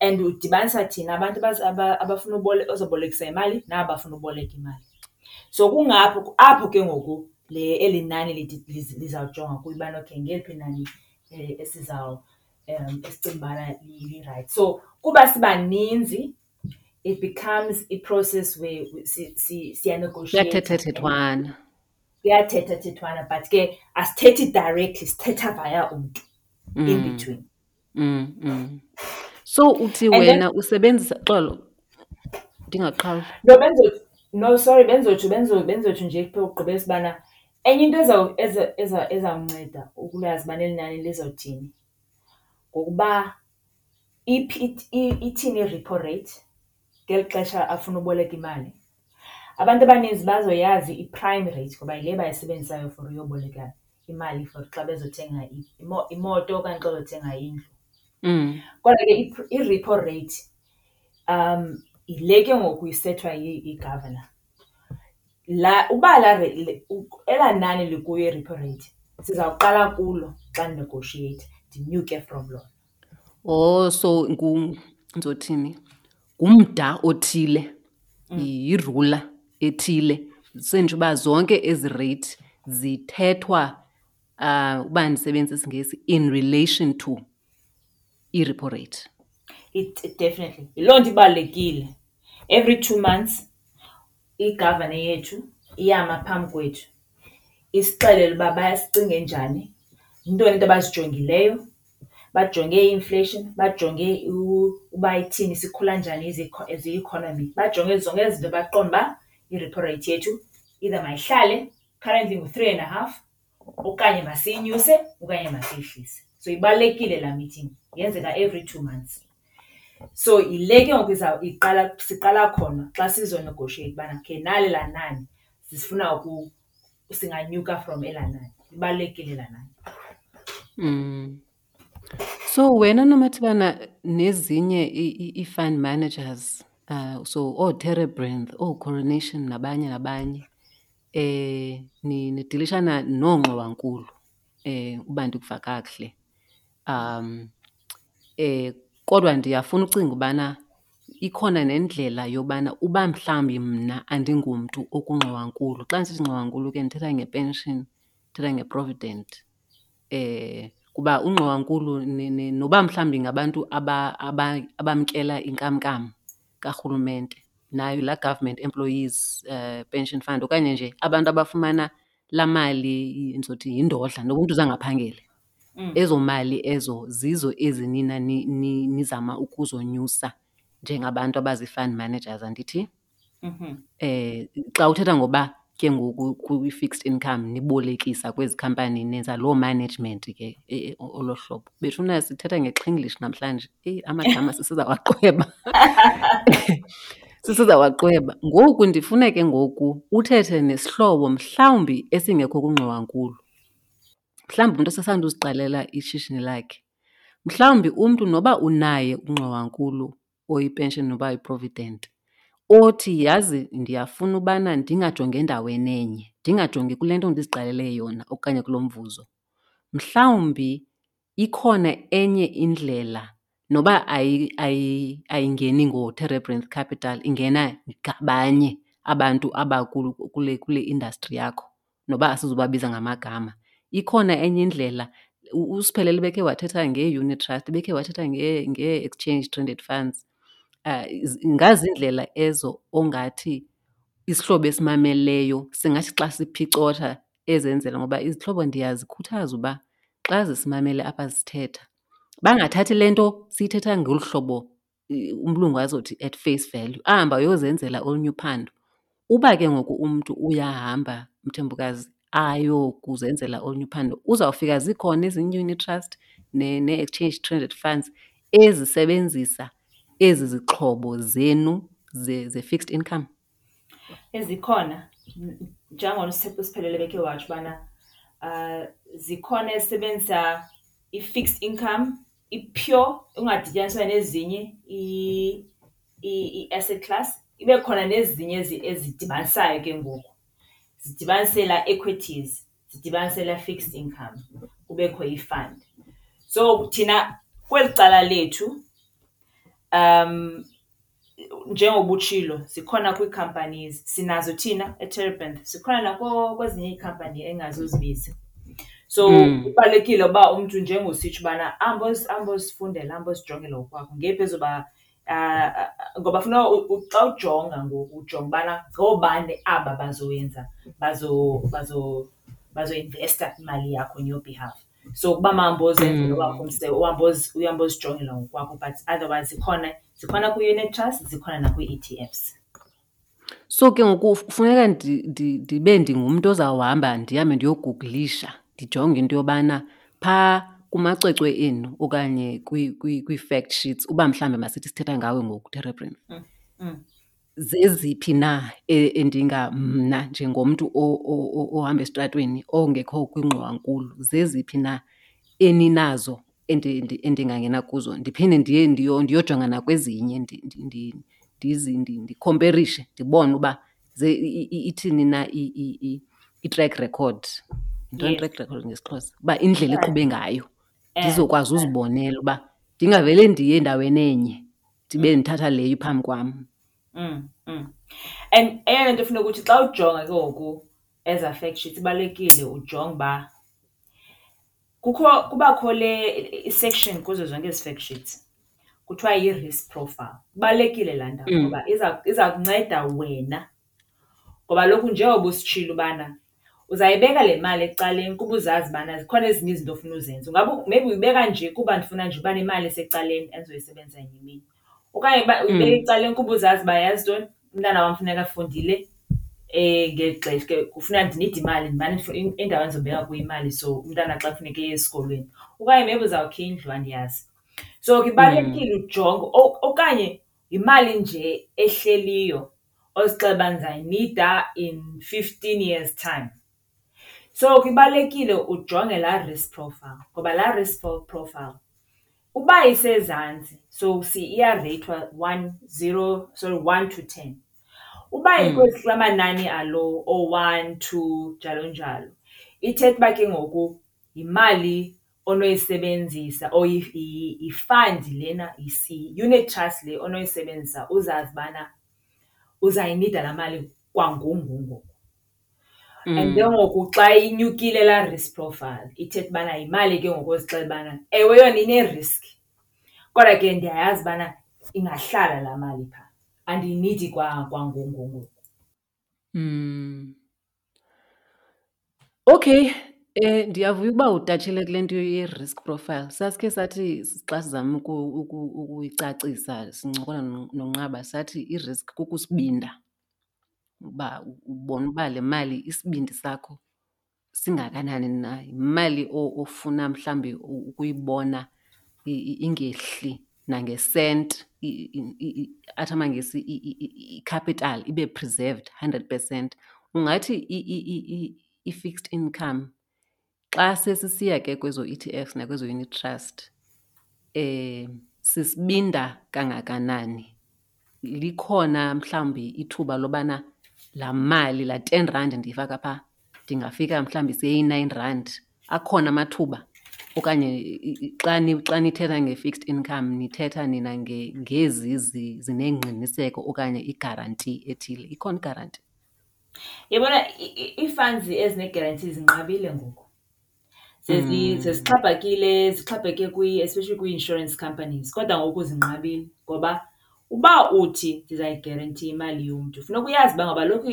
and udibanisa thina abantu abafuna ozobolekisa imali naba bafuna uboleka imali. So kungapho apho ke ngoku le eli nani lizawujongwa kuye ubana okay ngeliphi inani um esicinga ubana lirayithi. So kuba sibaninzi it becomes i-process where siyanegoshiyeyittha kuyathethathethwana but ke asithethi directly sithetha via umntu in mm. between. mm, mm. so uthi And wena then, usebenzisa xolo ndingaqhawula no benzo no sorry benzotsho benzo benzotsho nje kuthiwa ugqibela sibana enye into ezawunceda ukulazi ubana eli nani lizawuthini ngokuba ithini i-repo rate ngeli xesha afuna uboleka imali. Abantu abaninzi bazoyazi i-prime rate ngoba yile bayisebenzisayo for uyoboleka imali for xa bezothenga imoto okanye xa bezothenga indlu. Kodwa ke i-repo rate yile ke ngoku isethwa yigavana. La, uba la elaa nani likuyo i-repo rate sizawuqala kulo xa ndinegoshiyeyitha, ndinyuke from lona. Oh so ndzothini ngumda othile mm. yirula ethile senje uba zonke ezi rate zithethwa uh uba ndisebenzisa isingesi in relation to i-repo rate it, it definitely yiloo nto ibalulekile every two months igavane yethu iyama phambi kwethu isixelele uba bayasicinge njani yintoni into abazijongileyo bajonge i-inflation, bajonge uba ithini, sikhula njani as i-economy. Bajonge zonke ezi zinto baqonde uba i-repo rate yethu either mayihlale, currently ngu-three and a half, okanye masiyinyuse okanye masiyehlise. So ibalulekile laa meeting, yenzeka every two months. So yile ke ngoku iqala, siqala khona xa sizonegoshiyeyitha ubana okay nali la nani sifuna . singanyuka from elaa nani libalulekile elaa nani mm. so wena nomathibana nezinye ii-fund managers uh, so ooterebrand oh, oocoronation oh, nabanye nabanye eh nidilishana noongxowankulu eh uba ndikuva kakuhle um eh kodwa ndiyafuna ucinga ubana ikhona nendlela yobana uba mhlawumbi mna andingomntu okungxowankulu. Xa ndisithi ngxowankulu ke ndithetha nge-pension, ndithetha nge-provident. Kuba ungxowankulu noba mhlawumbi ngabantu abamkela inkamnkam karhulumente, nayo laa government employees pension fund, okanye nje abantu abafumana laa mali ndizothi yindodla noba umntu zange aphangele. Mm. Ezo mali ezo zizo ezi nina nizama ukuzonyusa njengabantu abazi-fund managers andithi? Um mm-hmm. eh, xa uthetha ngoba ke ngoku kwi-fixed income nibolekisa kwezi khampani nenza loo management ke e, e, olo hlobo bethuna sithetha ngexenglish namhlanje eyi amagama sisiza waqweba sisiza waqweba ngoku ndifuna ke ngoku uthethe nesihlobo mhlawumbi esingekho kungxowankulu mhlawumbi umntu osasanda uziqalela ishishini lakhe, mhlawumbi umntu noba unaye ungxowankulu oyipension noba yi-provident othi yazi ndiyafuna ubana ndingajongi endaweni enye, ndingajongi kule nto ndiziqalele yona okanye kulo mvuzo. Mhlawumbi ikhona enye indlela noba ayingeni ngoTerebrandt Capital ingena ngabanye abantu abakulu kule kule industry yakho noba asizubabiza ngamagama. Ikhona enye indlela uSphelele bekhe wathetha ngee-unit trust, bekhe wathetha ngee-exchange traded funds. Ah, ngazi iindlela ezo ongathi isihlobo esimameleyo singathi xa siphicotha ezenzela ngoba izihlobo ndiyazikhuthaza uba xa zisimamele apha zithetha Bangathathi le nto siyithetha ngolu hlobo umlungu azothi at face value, ahambe ayozenzela olunye uphando. Uba ke ngoku umntu uyahamba uMthembukazi ayokuzenzela olunye uphando, uzawufika zikhona ezinye i-unit trust nee-exchange traded funds ezisebenzisa ezi zixhobo zenu ze-fixed income. Ezikhona njengoba uSipho Siphelele ebekhe watsho ubana zikhona ezisebenzisa i-fixed income, i-pure engadityaniswa nezinye ii-asset class. Ibe khona nezinye ezidibanisayo ke ngoku, zidibanise laa equities, zidibanise laa fixed income kubekho i-fund. So thina kweli cala lethu. Njengoba utshilo zikhona kwii-companies, sinazo thina eTerblanche, zikhona nakwezinye iikhampani endingazuzibiza. So kubalulekile uba umntu njengositsho ubana ahambe ahambe ayozifundela, ahambe ayozijongela ngokwakhe. Ngeyiphi ezoba ngoba funeka xa ujonga ngoku ujonga ubana ngoobani aba bazoyenza bazoinvesta imali yakho on your behalf. So ukuba mawuhambe uyozenzela owakho umse, uhambe uyozi- uhambe uzijongela ngokwakho. But otherwise zikhona, zikhona kwi-unit trust, zikhona nakwii-ETFs. So ke ngoku uf- kufuneka ndi- ndi- ndibe ndingumntu ozawuhamba ndihambe ndiyogugulisha ndijonge into yobana phaa kumacwecwe enu okanye kwii- kwii- kwii-fact sheets uba mhlawumbi masithi sithetha ngawe ngoku, Terebrand. Mm. zeziphi na e, endinga mna njengomntu ohamba esitratweni ongekho kwingxowankulu zeziphi na eninazo endingangena kuzo ndiphinde ndiye ndiyojonga nakwezinye ndikhomperishe ndibone uba ithini na i-track record yintoni i-track record ngesixhosa uba indlela eqhube ngayo eh, ndizokwazi eh. uzibonela uba ndingavele ndiye endaweni enye ndibe mm. ndithatha leyo phambi kwam mm, mm. and eyona nto funeka ukuthi xa ujonga ke ngoku as affect sheet ibalulekile ujonge uba kukho kubakho le isection kuzo zonke ezi fact sheets kuthiwa yi-risk profile ibalulekile laa ndawo ngoba iza kunceda wena Ngoba kaloku njengoba ubusitshilo ubana uzayibeka le mali ecaleni kuba uzazi ubana zikhona ezinye izinto ofuna uzenza. Ungaba maybe uyibeka nje kuba ndifuna nje uba nemali esecaleni endizoyisebenzisa ngenye imini. Okanye uba uyibeka ecaleni kuba uzazi uba yazi ntoni, umntana wam funeka efundile ngeli xesha ke kufuneka ndinide imali ndimane indawo endizobeka kuyo imali so umntana xa kufuneke eye esikolweni. Okanye maybe uzawukha indlu andiyazi. So ke ibalulekile ujonga okanye yimali nje ehleliyo. olu sixeba ndizayinida in fifteen years time. So ke ibalulekile ujonge laa risk profile ngoba laa risk profile uba isezantsi, so iyareythwa one, zero, sorry, one to ten. Uba ikwehlisa amanani alo oo-one, two, njalo njalo, ithetha uba ke ngoku yimali. onoyisebenzisa or yi-fund lena yi-unit trust le onoyisebenzisa uzazi ubana uzayinida laa mali kwangongoku ngoku. And ke ngoku xa inyukile laa risk profile ithetha ubana yimali ke ngoku ozixelele ubana, ewe yona ine-risk kodwa ke ndiyayazi ubana ingahlala laa mali phaa, andiyinidi kwangongoku ngoku. Okay, ndiyavuya uba utatshele kule nto ye-risk profile. Sasikhe sathi xa sizama ukuyicacisa sincokola noNxaba sathi i-risk kukusibinda, uba ubona uba le mali isibindi sakho. singakanani na yimali ofuna mhlawumbi ukuyibona ingehli nangesent athi amangesi i-capital ibe preserved hundred percent ungathi i-fixed income xa sesisiya ke kwezo e t f nakwezo unit trust um sisibinda kangakanani likhona mhlawumbi ithuba lobana laa mali, laa ten rand ndiyifaka phaa, ndingafika mhlawumbi seyi-nine rand. Akhona amathuba okanye xa xa nithetha nge-fixed income nithetha nina ngezi zinengqiniseko okanye igaranti ethile. Ikhona igaranti? Yabona ii-funds ezinee-guarantee zinqabile ngoku. Zixhaphakile, zixhaphake especially kwii-insurance companies kodwa ngoku zinqabile. Ngoba uba uthi ndizayigerentyia imali yomntu funeka uyazi uba ngaba kaloku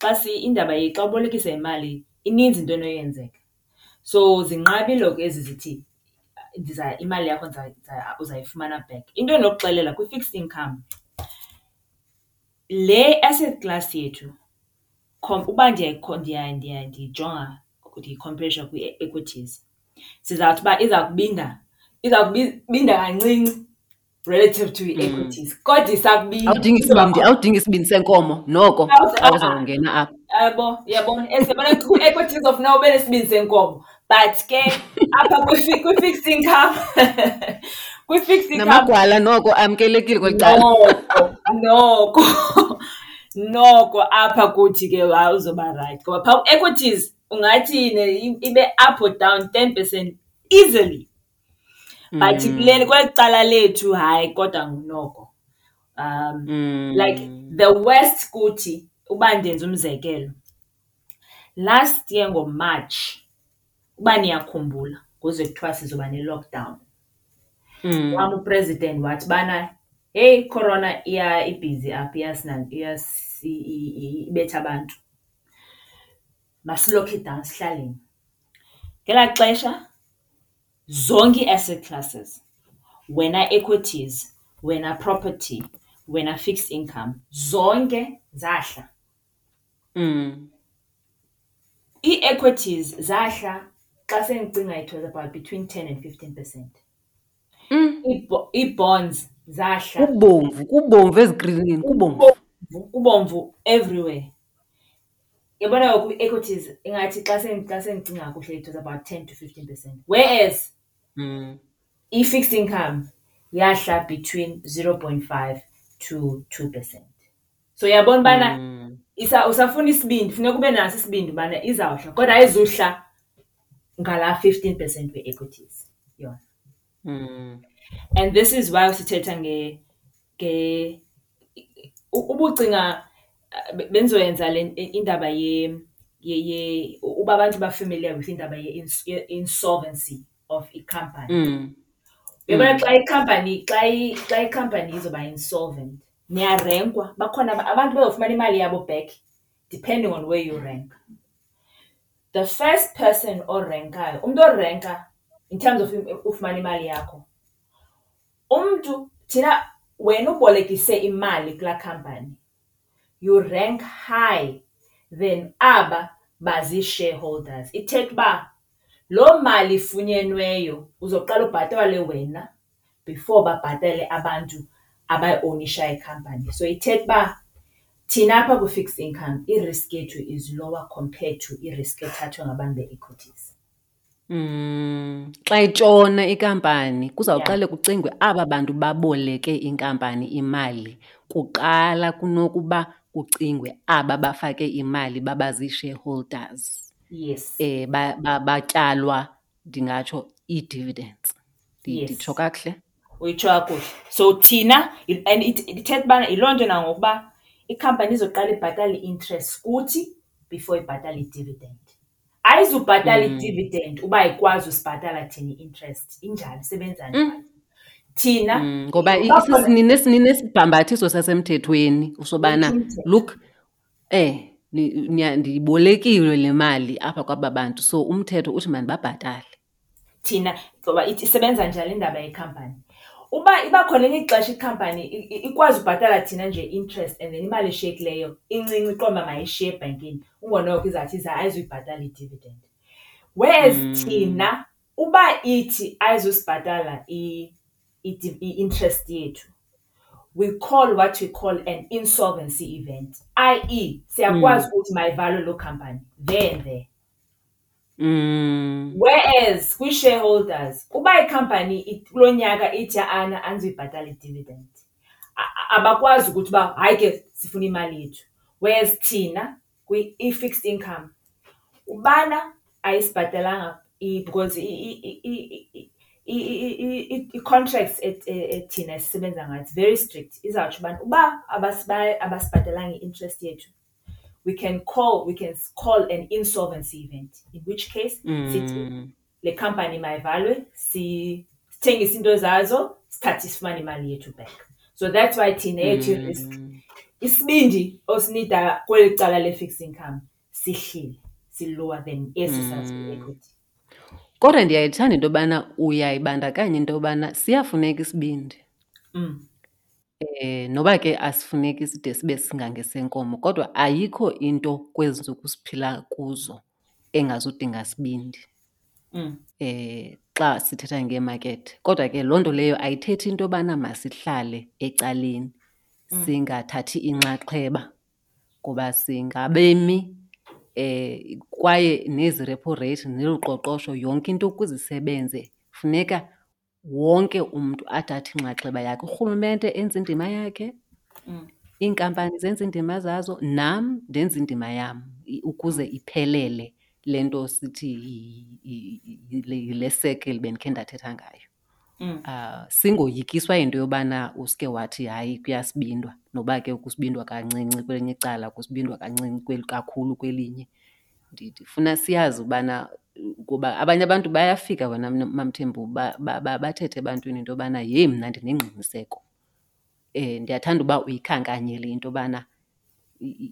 xa indaba xa ubolekisa imali ininzi into enoyenzeka. So zinqabile ngoku ezi zithi imali yakho uzayifumana back. Into endinokuxelela kwi-fixed income. Le asset class yethu uba ndiyijonga ndiyikhomparisha kwi-equities, sizawuthi uba iza kubinda, iza kubinda kancinci relative to i-equities kodwa isa kubinda. Awudingi sibindi, awudingi sibindi senkomo noko xa uzawungena apha. Uyabo? Uyabona? As uyabona kwi-equities uzofuna ube nesibindi senkomo but ke apha kwi-fixed income kwi-fixed income namagwala noko amkelekile kweli cala noko noko apha kuthi ke wawuzoba rayithi ngoba phaa ku-equities ungathi ibe up or down ten percent easily but mm. kuleli kweli cala lethu hayi kodwa ngunoko um mm. like the west kuthi uba ndenza umzekelo Last year ngoMarch, uba niyakhumbula ukuze kuthiwa sizoba ne-lockdown, wam uPresident wathi ubana heyi ikhorona ibhizi apha ibetha abantu, masilokhe dawuni sihlaleni. Ngelaa xesha zonke ii-asset classes, wena equities, wena property, wena fixed income, zonke zahla. Ii-equities zahla xa sendicinga it was about between ten and fifteen percent. Ii-bonds zahla. Kubomvu, kubomvu ezikrinini, kubomvu. Kubomvu everywhere. Uyabona ngoku i-equities ingathi xa xa sendicinga kakuhle it was about ten to fifteen percent. Whereas i-fixed income yahla between zero point five to two percent. so uyabona ubana mm. usafuna isibindi funeka ube naso isibindi ubana izawuhla kodwa ayizuhla ngala fifteen percent we-equities yona mm. and this is why sithetha nge nge ubucinga benzoyenza le indaba ye ye ye uba abantu bafamiliar with indaba ye insolvency of icompany mm. uyabona mm. xa icompany xa xa icompany izoba insolvent Niyarenkwa, bakhona abantu bazofumana imali yabo back depending on where you rank. The first person orenkayo, umntu orenka in terms of ufumana imali yakho, umntu thina wena ubolekise imali kulaa khampani, you rank high than aba bazii-shareholders. Ithetha uba loo mali ifunyenweyo uzoqala ubhatale wena before babhatale abantu abayiowunishayo ikhampani. So ithetha uba thina apha kwi-fixed income i-risk yethu is lower compared to i-risk ethathwa ngabantu be-equities. Mm, xa itshona inkampani kuzawuqale kucingwe aba bantu baboleke inkampani imali kuqala kunokuba kucingwe aba bafake imali babazii-shareholders. Yes. Eh, batyalwa ndingatsho ii-dividends. nditsho yes. kakuhle uyitsho kakuhle so thina and ithetha ubana yiloo nto nangokuba ikhampani izoqala ibhatala i-interest kuthi before ibhatala i-dividend ayizubhatala mm. i-dividend uba ikwazi usibhatala thina i-interest injalo isebenza njani mm. thina mm, ngoba ninesibhambathiso sasemthethweni usobana look ndibolekile le mali apha kwaba bantu so umthetho uthi mandibabhatale thina ngoba isebenza njani indaba yekhampani uba iba khona enye ixesha ikhampani ikwazi ubhatala thina nje interest and then imali eshiyekileyo incinci qomba mayishiye ebhankini ungonoko izawuthi iza ayizuyibhatala idividend whereas hmm. thina Uba ithi ayizusibhatala i-interest yethu, we call what we call an insolvency event, i.e. siyakwazi ukuthi mayivalwe loo khampani there and there. Whereas kwii-shareholders, uba ikhampani kulo nyaka ithi ha-ana andizuyibhatala i-dividend, abakwazi ukuthi uba hayi ke sifuna imali yethu. Whereas thina i-fixed income ubana ayisibhatalanga because ii-contracts ethina esisebenza ngayo it's very strict. Izawutsho ubana uba abasibhatalanga i-interest yethu we can call, we can call an insolvency event, in which case . le company mayivalwe sithengise into zazo sithathe sifumane imali yethu back so that's why thina yethu mm. risk isibindi osinida kweli cala le-fixed income sihlile silower than esi mm. sazi-equity kodwa ndiyayithanda into yobana uyayibandakanya into yobana siyafuneka isibindi mm. Eh, noba ke asifuneki side sibe singangesenkomo kodwa ayikho into kwezi ntsuku siphila kuzo engazudinga sibindi mm. eh xa sithetha ngeemakethe kodwa ke loo nto leyo ayithethi into yobana masihlale ecaleni mm. singathathi inxaxheba ngoba singabemi eh kwaye nezi repo rate neluqoqosho yonke into ukuze isebenze funeka wonke umntu athathe inxaxheba yakhe. Urhulumente enze indima yakhe, mm. iinkampani zenze iindima zazo, nam ndenze indima yam ukuze mm. iphelele le nto sithi yile sekile bendikhe ndathetha ngayo. Mm. Ah, singoyikiswa yinto yobana uske wathi hayi kuyasibindwa noba ke ukusibindwa kancinci kwelinye icala kusibindwa kancinci kakhulu kwelinye Ndifuna siyazi ubana kuba abanye abantu bayafika wena MaMthembu bathethe ebantwini into yobana yheyi mna ndinengqiniseko. Ndiyathanda uba uyikhankanyele into yobana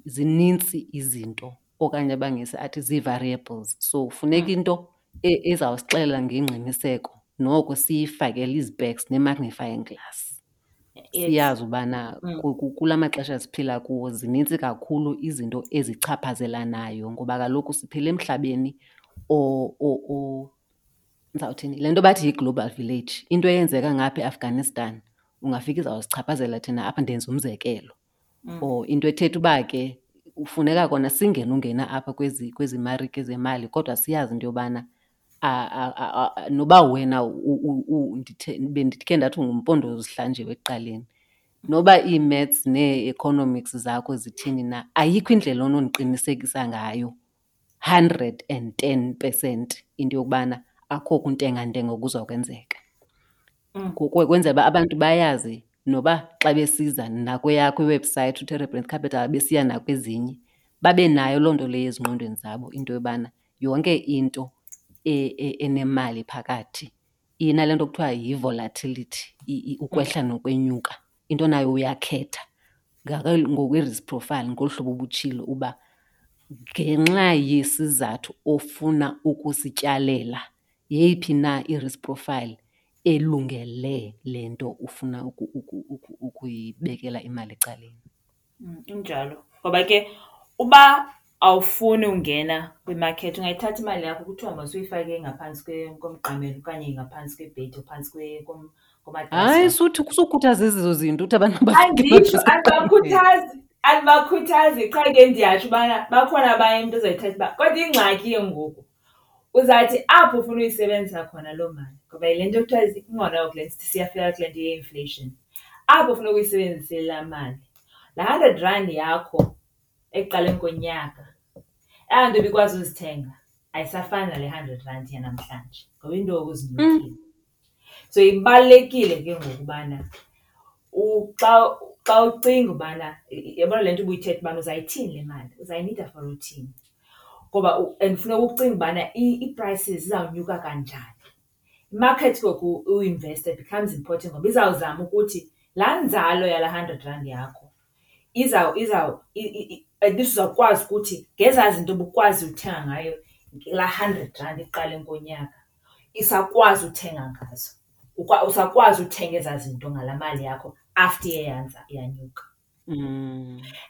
zinintsi izinto okanye amaNgesi athi zii-variables. So, funeka into ezawusixelela ngengqiniseko noko siyifakele izipeks nee-magnifying glass. siyazi ubana mm. kula maxesha siphila kuwo zininzi kakhulu izinto ezichaphazelanayo ngoba kaloku siphila emhlabeni ndizawuthini le nto bathi yi-global village into eyenzeka ngapha eafghanistan ungafika izawusichaphazela thina apha ndenza umzekelo mm. or into ethetha uba ke ufuneka kona singena ungena apha kwezi kwezi marike zemali kodwa siyazi into yobana noba wena bendithe ndathi ungumpondo ozihlanjiwe ekuqaleni noba ii-maths nee-economics zakho zithini na ayikho indlela onondiqinisekisa ngayo 110 percent into yokubana akho kuntengantenga okuza kwenzeka mm. kwenzela uba abantu bayazi noba xa besiza nakweyakho iwebhsayithi uterebrand capital besiya nakwezinye babe nayo loo nto leyo ezingqondweni zabo into yobana yonke into e-, e-, enemali phakathi inale nto kuthiwa yi-volatility ukwehla nokwenyuka into nayo uyakhetha ngokwe-risk profile ngolu hlobo ubutshilo uba ngenxa yesizathu ofuna ukusityalela yeyiphi na i-risk profile elungele le nto ufuna ukuyibekela imali ecaleni. Injalo. Ngoba ke uba awufuni ungena kwimakethi ungayithatha imali yakho kuthiwa mawusuyifake ngaphantsi komqamelo okanye ngaphantsi kwebhedi or phantsi komatrasi. Hayi, suthi sukhuthaza ezo zinto uthi abantu Anditsho, andibakhuthazi, andibakhuthazi qha ke ndiyatsho ubana bakhona abanye umntu ozayithatha uba. Kodwa ingxaki ke ngoku Uzawuthi apho ufuna uyisebenzisa khona loo mali, ngoba yile nto kuthiwa kungona ke le nto sithi siyafela kule nto ye-inflation. Apho ufuna ukuyisebenzisela mali, laa hundred rand yakho ekuqaleni konyaka, ezi nto ubikwazi uzithenga ayisafani nale hundred rand yanamhlanje ngoba iinto ngoku zinyukile. So ibalulekile ke ngoku ubana xa xa ucinga ubana, yabona le nto ubuyithetha ubana uzayithini le mali, uzayinida for uthini. Ngoba and funeka ucinge ubana ii-prices zizawunyuka kanjani. I-market ke ngoku uinveste becomes important ngoba izawuzama ukuthi laa nzalo yalaa hundred rand yakho. at least uzawukwazi ukuthi ngezaa zinto ubukwazi uthenga ngayo laa hundred rand ekuqaleni konyaka, isakwazi uthenga ngazo. Usakwazi uthenga ezaa zinto ngalaa mali yakho after iye yanyuka.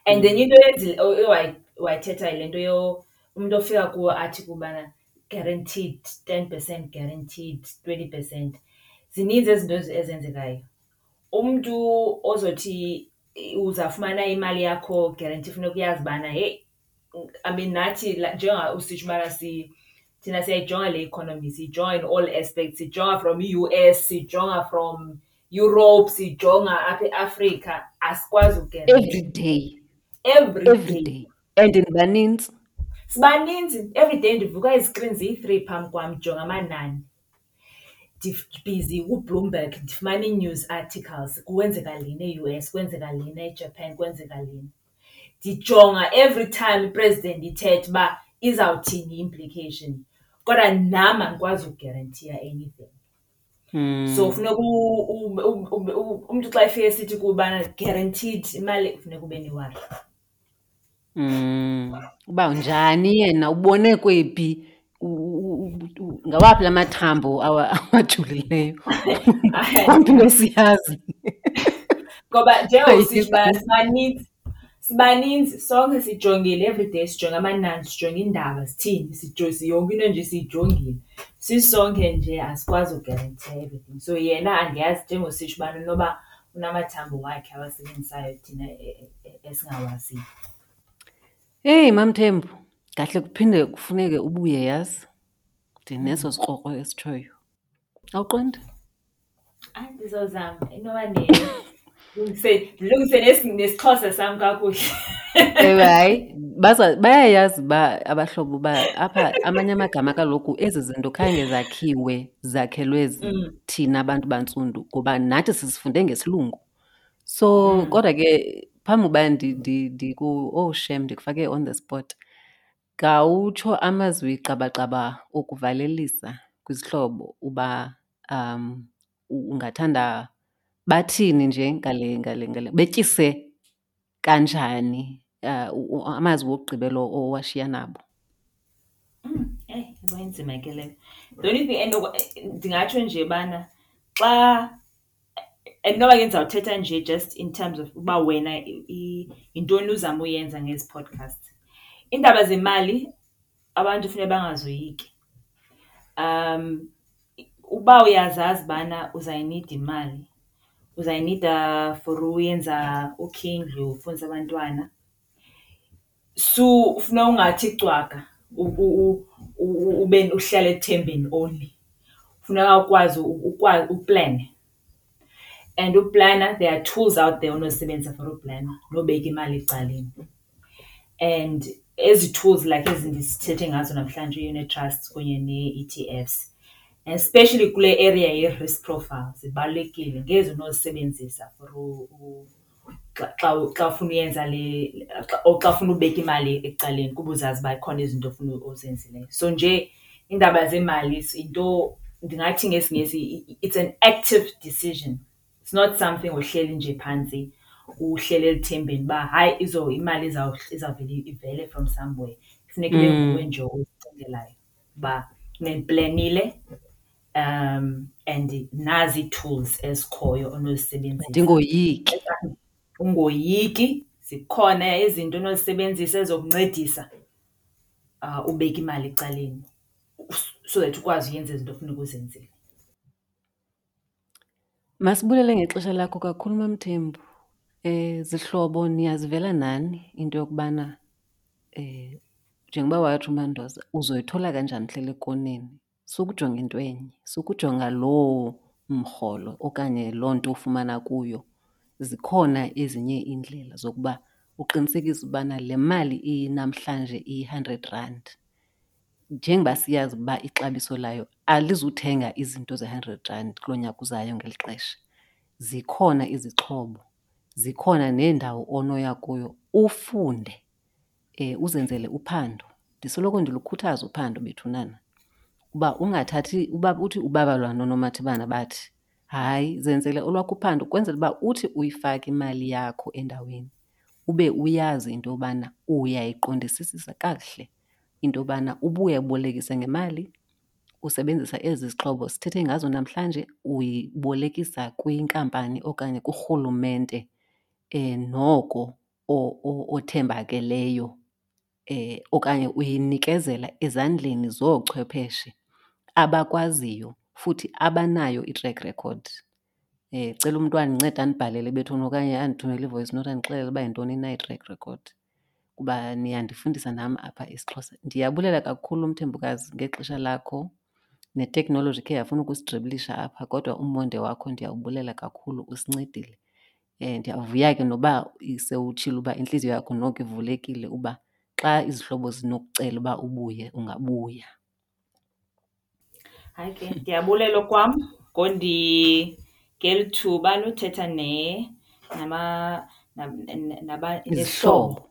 And enye into oye wayithetha yile nto umntu ofika kuwe athi kubana guaranteed, ten percent guaranteed, twenty percent. Zininzi ezi zinto ezenzekayo. Umntu ozothi uzawufumana imali yakho guarantee funeka uyazi ubana heyi, I mean nathi njengoba usitsho ubana thina siyayijonga le economy, siyijonga in all aspects. Siyijonga from i-U_S, siyijonga from Europe, siyijonga apha eAfrika, asikwazi ukuguarantee. Everyday. Everyday. Everyday and nibanintsi. Sibaninzi, everyday ndivuka izikrini ziyi-three phambi kwam ndijonga amanani. Ndibhizi kuBloomberg ndifumana ii-news articles, kwenzeka le e-U_S, kwenzeka le eJapan, kwenzeka le. Ndijonga every time i-president ithetha uba izawuthini i-implication, kodwa nam andikwazi ukugerentia anything. So funeka umntu xa efika esithi kubana guaranteed imali, funeka ube newari. Mm, uba unjani yena ubone kwephi ngawaphi la mathambo awajulileyo kwamntu ngesiyazi ngoba njengoba sibaninzi sibaninzi sonke sijongile everyday sijonge amanani sijonge iindaba sithini sijonge yonke into nje siyijongile sisonke nje asikwazi uguarantee everything so yena andiyazi njengositsho ubana noba unamathambo wakhe awasebenzisayo thina e- e- e- esingawaziyo Hey MamThembu, kahle kuphinde kufuneke ubuye yazi. Ndineso sikrokro esitshoyo. Awuqondi? hayi ndizozama inoba ndilungise nesi- nesixhosa sam kakuhle Ewe hayi, baza bayayazi ba abahlobo ba apha amanye amagama kaloku ezi zinto khange zakhiwe, zakhelwe zi. Mm. thina bantu bantsundu ngoba nathi sizifunde ngesilungu so mm. kodwa ke phambi uba ndiku oh shem ndikufake on the spot ngawutsho amazwi qabaqaba okuvalelisa kwizihlobo uba um ungathanda bathini nje ngale ngale ngale betyise kanjani uh, amazwi wokugqibela owashiya nabo yabo inzima ke leyo the only thing ndingatsho nje bana xa andinoba ke ndizawuthetha nje just in terms of uba wena yintoni uzama uyenza ngezi podcasts iindaba zemali Abantu funeka bangazoyiki. Uba uyazazi ubana uzayinida imali, uzayinida for uyenza, ukha indlu, ufundise abantwana, sukufuneka ungathi cwaka uhlale ethembeni only. Funeka ukwazi uplene. And uplana there are tools out there onozisebenzisa for uplana nobeka imali ecaleni. And ezi tools like ezi ndisithethe ngazo namhlanje unit trust kunye nee-E_T_Fs and especially kule area ye-risk profile zibalulekile. Ngezi onozisebenzisa for . xa, xa, xa ufuna uyenza le or xa ufuna ubeka imali ecaleni kuba uzazi uba zikhona izinto ofuna uzenzileyo. So, nje iindaba zeemali yinto, ndingathi ngesiNgesi it's an active decision, it's not something ohleli nje phantsi uhleli elithembeni uba hayi imali izawuvele ivele from somewhere. Funeka ibe nguwe nje oyicingelayo uba niplenile. and nazi ii-tools ezikhoyo onozisebenzisa. Ndingoyiki. Ungoyiki, zikhona izinto onozisebenzisa ezizokuncedisa ubeke imali ecaleni so that ukwazi uyenza izinto ekufuneka uzenzile. Masibulele ngexesha lakho kakhulu, MamThembu. Eh, zihlobo niyazivela nani into yokubana eh, njengoba watsho uMandoza uzoyithola kanjani ihleli ekoneni? Sukujonga into enye, sukujonga loo mrholo okanye loo nto ufumana kuyo. Zikhona ezinye iindlela zokuba uqinisekise ubana le mali inamhlanje iyi-hundred rand, njengoba siyazi uba ixabiso layo alizuthenga izinto ze-hundred rand kulo nyaka uzayo ngeli xesha. Zikhona izixhobo, zikhona neendawo onoya kuyo ufunde. um uzenzele uphando ndisoloko ndilukhuthaza uphando bethunana uba ungathathi uba uthi ubaba lwanonomathibana bathi hayi zenzele olwakho uphando kwenzela uba uthi uyifake imali yakho endaweni ube uyazi into yobana uyayiqondisisisa kakuhle into yobana ubuye ubolekise ngemali usebenzisa ezi zixhobo sithethe ngazo namhlanje uyibolekisa kwinkampani okanye kurhulumente um noko othembakeleyo um okanye uyinikezela ezandleni zoochwepheshe abakwaziyo futhi abanayo i-track record. Um cela umntu andincede andibhalele bethuna okanye andithumele i-voice note andixelele uba yintoni na i-track record kuba niyandifundisa nam apha isiXhosa. Ndiyabulela kakhulu Mthembukazi ngexesha lakho neteknoloji ikhe yafuna ukusidribilisha apha kodwa umonde wakho ndiyawubulela kakhulu, usincedile. um ndiyavuya ke noba sewutshile uba intliziyo yakho noko ivulekile uba xa izihlobo zinokucela uba ubuye ungabuya hayi ke ndiyabulela okwam ngeli thuba lothetha ne nama nezihlobo